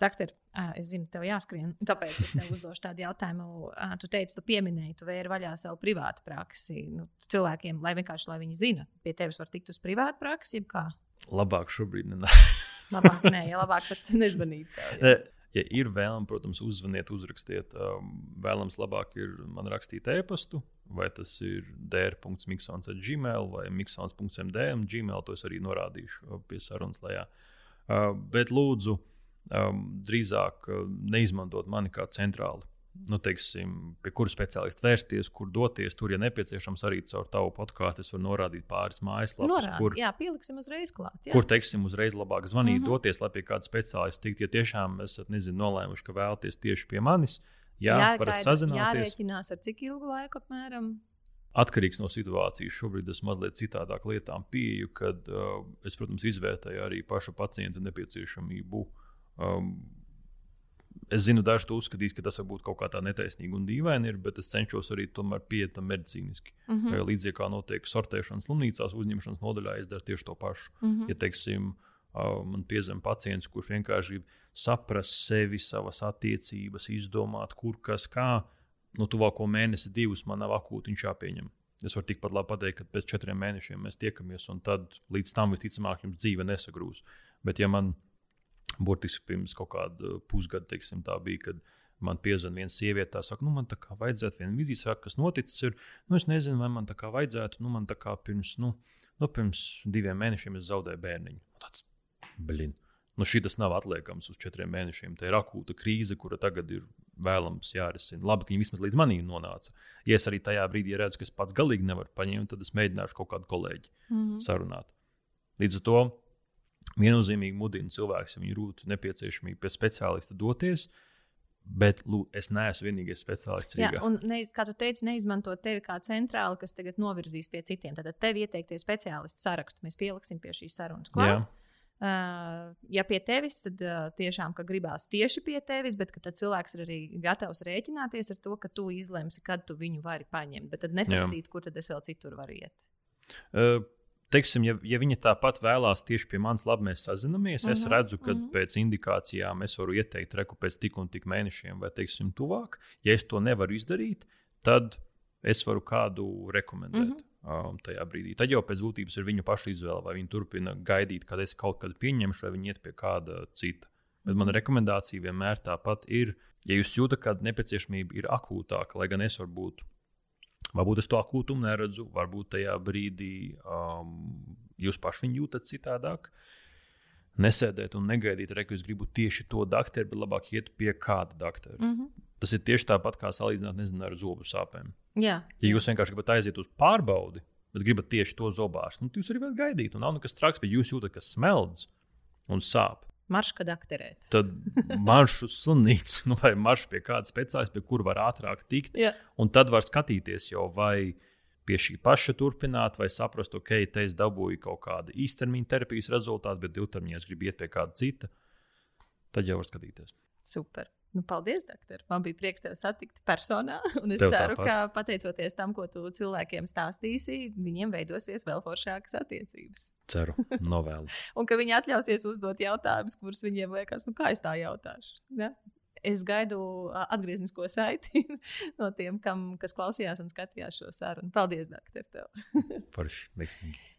Doktor, es zinu, tev jāskrien. Tāpēc es tev uzdošu tādu jautājumu. Tu teici, tu pieminēji, tu vēri vaļā savu privātu praksi. Nu, cilvēkiem, lai vienkārši lai viņi zina, pie tevis var tikt uz privātu praksi, jeb kā. Labāk šobrīd ne. Labāk, nē, ja labāk pat nezvanīt. Tev, ja. Ir vēlams, protams, uzzvaniet, uzrakstiet. Vēlams, labāk ir man rakstīt e-pastu, vai tas ir dr.miksons at gmail vai miksons.md. un Gmail to es arī norādīšu uh, pie sarunas lejā. Uh, bet lūdzu, um, drīzāk uh, neizmantot mani kā centrāli. Nu, teiksim, pie kura speciālista vērsties, kur doties. Tur, ja nepieciešams, arī caur tavu podkāstu, es varu norādīt pāris mājaslapas, Norādi, kur, jā, pieliksim uzreiz klāt. Jā. kur teiksim, uzreiz labāk zvanīt, mm. -hmm. doties, lai pie kāda speciālista tiktu. Ja tiešām esat nezinu, nolēmuši, ka vēlaties tieši pie manis, jā, jā. Jārēķinās ar cik ilgu laiku apmēram. Atkarīgs no situācijas. Šobrīd es mazliet citādāk lietām pieeju, kad uh, es, protams, izvērtēju arī paša pacienta nepieciešamību. Um, Es zinu, daži to uzskatīs, ka tas var būt kaut kā tā netaisnīgi un dīvaini, ir, bet es cenšos arī tomēr pieiet tam medicīniski. Mm Mm. -hmm. Līdzīgi kā notiek sortēšana slimnīcās, uzņemšanas nodaļā, es daru tieši to pašu. Mm -hmm. Ja, teiksim, ā, man piezem pacients, kurš vienkārši grib saprast sevi, savas attiecības, izdomāt, kur kas kā, nu, tuvāko mēnesi, divus man nav akūti viņš jāpieņem. Es varu tikpat labi pateikt, ka pēc četriem mēnešiem mēs tiekamies, un tad līdz tam visticamāk jums dzīve nesagrūs. Bet, ja man burtiski pirms kaut kāda pusgada, teiksim, tā bija, kad man piezvanīja viena sieviete, tā saka, nu, man tā kā vajadzētu viena vizija, saka, kas noticis. Ir, nu, es nezinu, vai man tā kā vajadzētu, nu, man tā kā pirms, nu, nu pirms diviem mēnešiem es zaudēju bērniņu. Tāds, blin. Nu, šī tas nav atliekams uz četriem mēnešiem. Tā ir akūta krīze, kura tagad ir vēlams jārisina. Labi, ka viņi vismaz līdz manim nonāca. Ja es arī tajā brīdī redzu, ka es pats galīgi nevaru paņemt, tad es mēģināšu kaut kādu kolēģi Mm -hmm. sarunāt. Līdz ar to viennozīmīgi mudinu cilvēkus, ja viņi rūtu nepieciešamību pie speciālista doties. Bet lū, es neesmu vienīgais speciālists. Jā, un, ne, kā tu teici, neizmantot tevi kā centrāli, kas tagad novirzīs pie citiem. Tad tev ieteiktie speciālisti sarakstu mēs pieliksim pie šīs sarunas Jā. Ja pie tevis, tad tiešām ka gribās tieši pie tevis, bet tad cilvēks ir arī gatavs rēķināties ar to, ka tu izlemsi, kad tu viņu vari paņemt. Bet tad neprasīt, kur tad es vēl citur varu iet. Uh, teiksim, ja, ja viņa tāpat vēlās tieši pie manis, labi, mēs sazināmies. Es Mhm, redzu, ka mhm. pēc indikācijām es varu ieteikt reku pēc tik un tik mēnešiem, vai teiksim, tuvāk. Ja es to nevaru izdarīt, tad es varu kādu rekomendēt. Mhm. Um, tajā brīdī. Tad jau pēc būtības ir viņu pašu izvēle, vai viņi turpina gaidīt, kad es kaut kad pieņemšu, vai viņi iet pie kāda cita. Bet mana rekomendācija vienmēr tāpat ir, ja jūs jūtat, ka nepieciešamība ir akūtāka, lai gan es varbūt Varbūt es to akūtumu neredzu, varbūt tajā brīdī um, jūs paši viņu jūtat citādāk. Nesēdēt un negaidīt, ka es gribu tieši to doktoru, bet labāk iet pie kāda doktora. Mm. Mm -hmm. Tas ir tieši tāpat kā salīdzināt nezinu, ar zobu sāpēm. Jā, Ja jūs vienkārši gribat aiziet uz pārbaudi, bet gribat tieši to zobārstu, nu, jūs arī varat gaidīt. Un nav nekas traks, bet jūs jūtat, ka smeldz un sāp. marška dakterēt. Tad maršu uz slimnīcu, nu, vai maršu pie kāda speciālista, pie kura var ātrāk tikt. Jā. Un tad var skatīties jau vai pie šī paša turpināt, vai saprast, ok, te es dabūju kaut kādu īstermiņa terapijas rezultātu, bet ilgtermiņā es gribu iet pie kāda cita. Tad jau var skatīties. Super. Nu, paldies, doktor. Man bija prieks tevi satikt personā. Un es Tev ceru, tāpat. ka pateicoties tam, ko tu cilvēkiem stāstīsi, viņiem veidosies vēl foršākas attiecības. Ceru, novēlu. Un ka viņi atļausies uzdot jautājumus, kurus viņiem liekas, nu, kā es tā jautāšu. Ne? Es gaidu atgrieznisko saiti no tiem, kam, kas klausījās un skatījās šo sarunu. Paldies, doktor! Forši, veiksmīgi.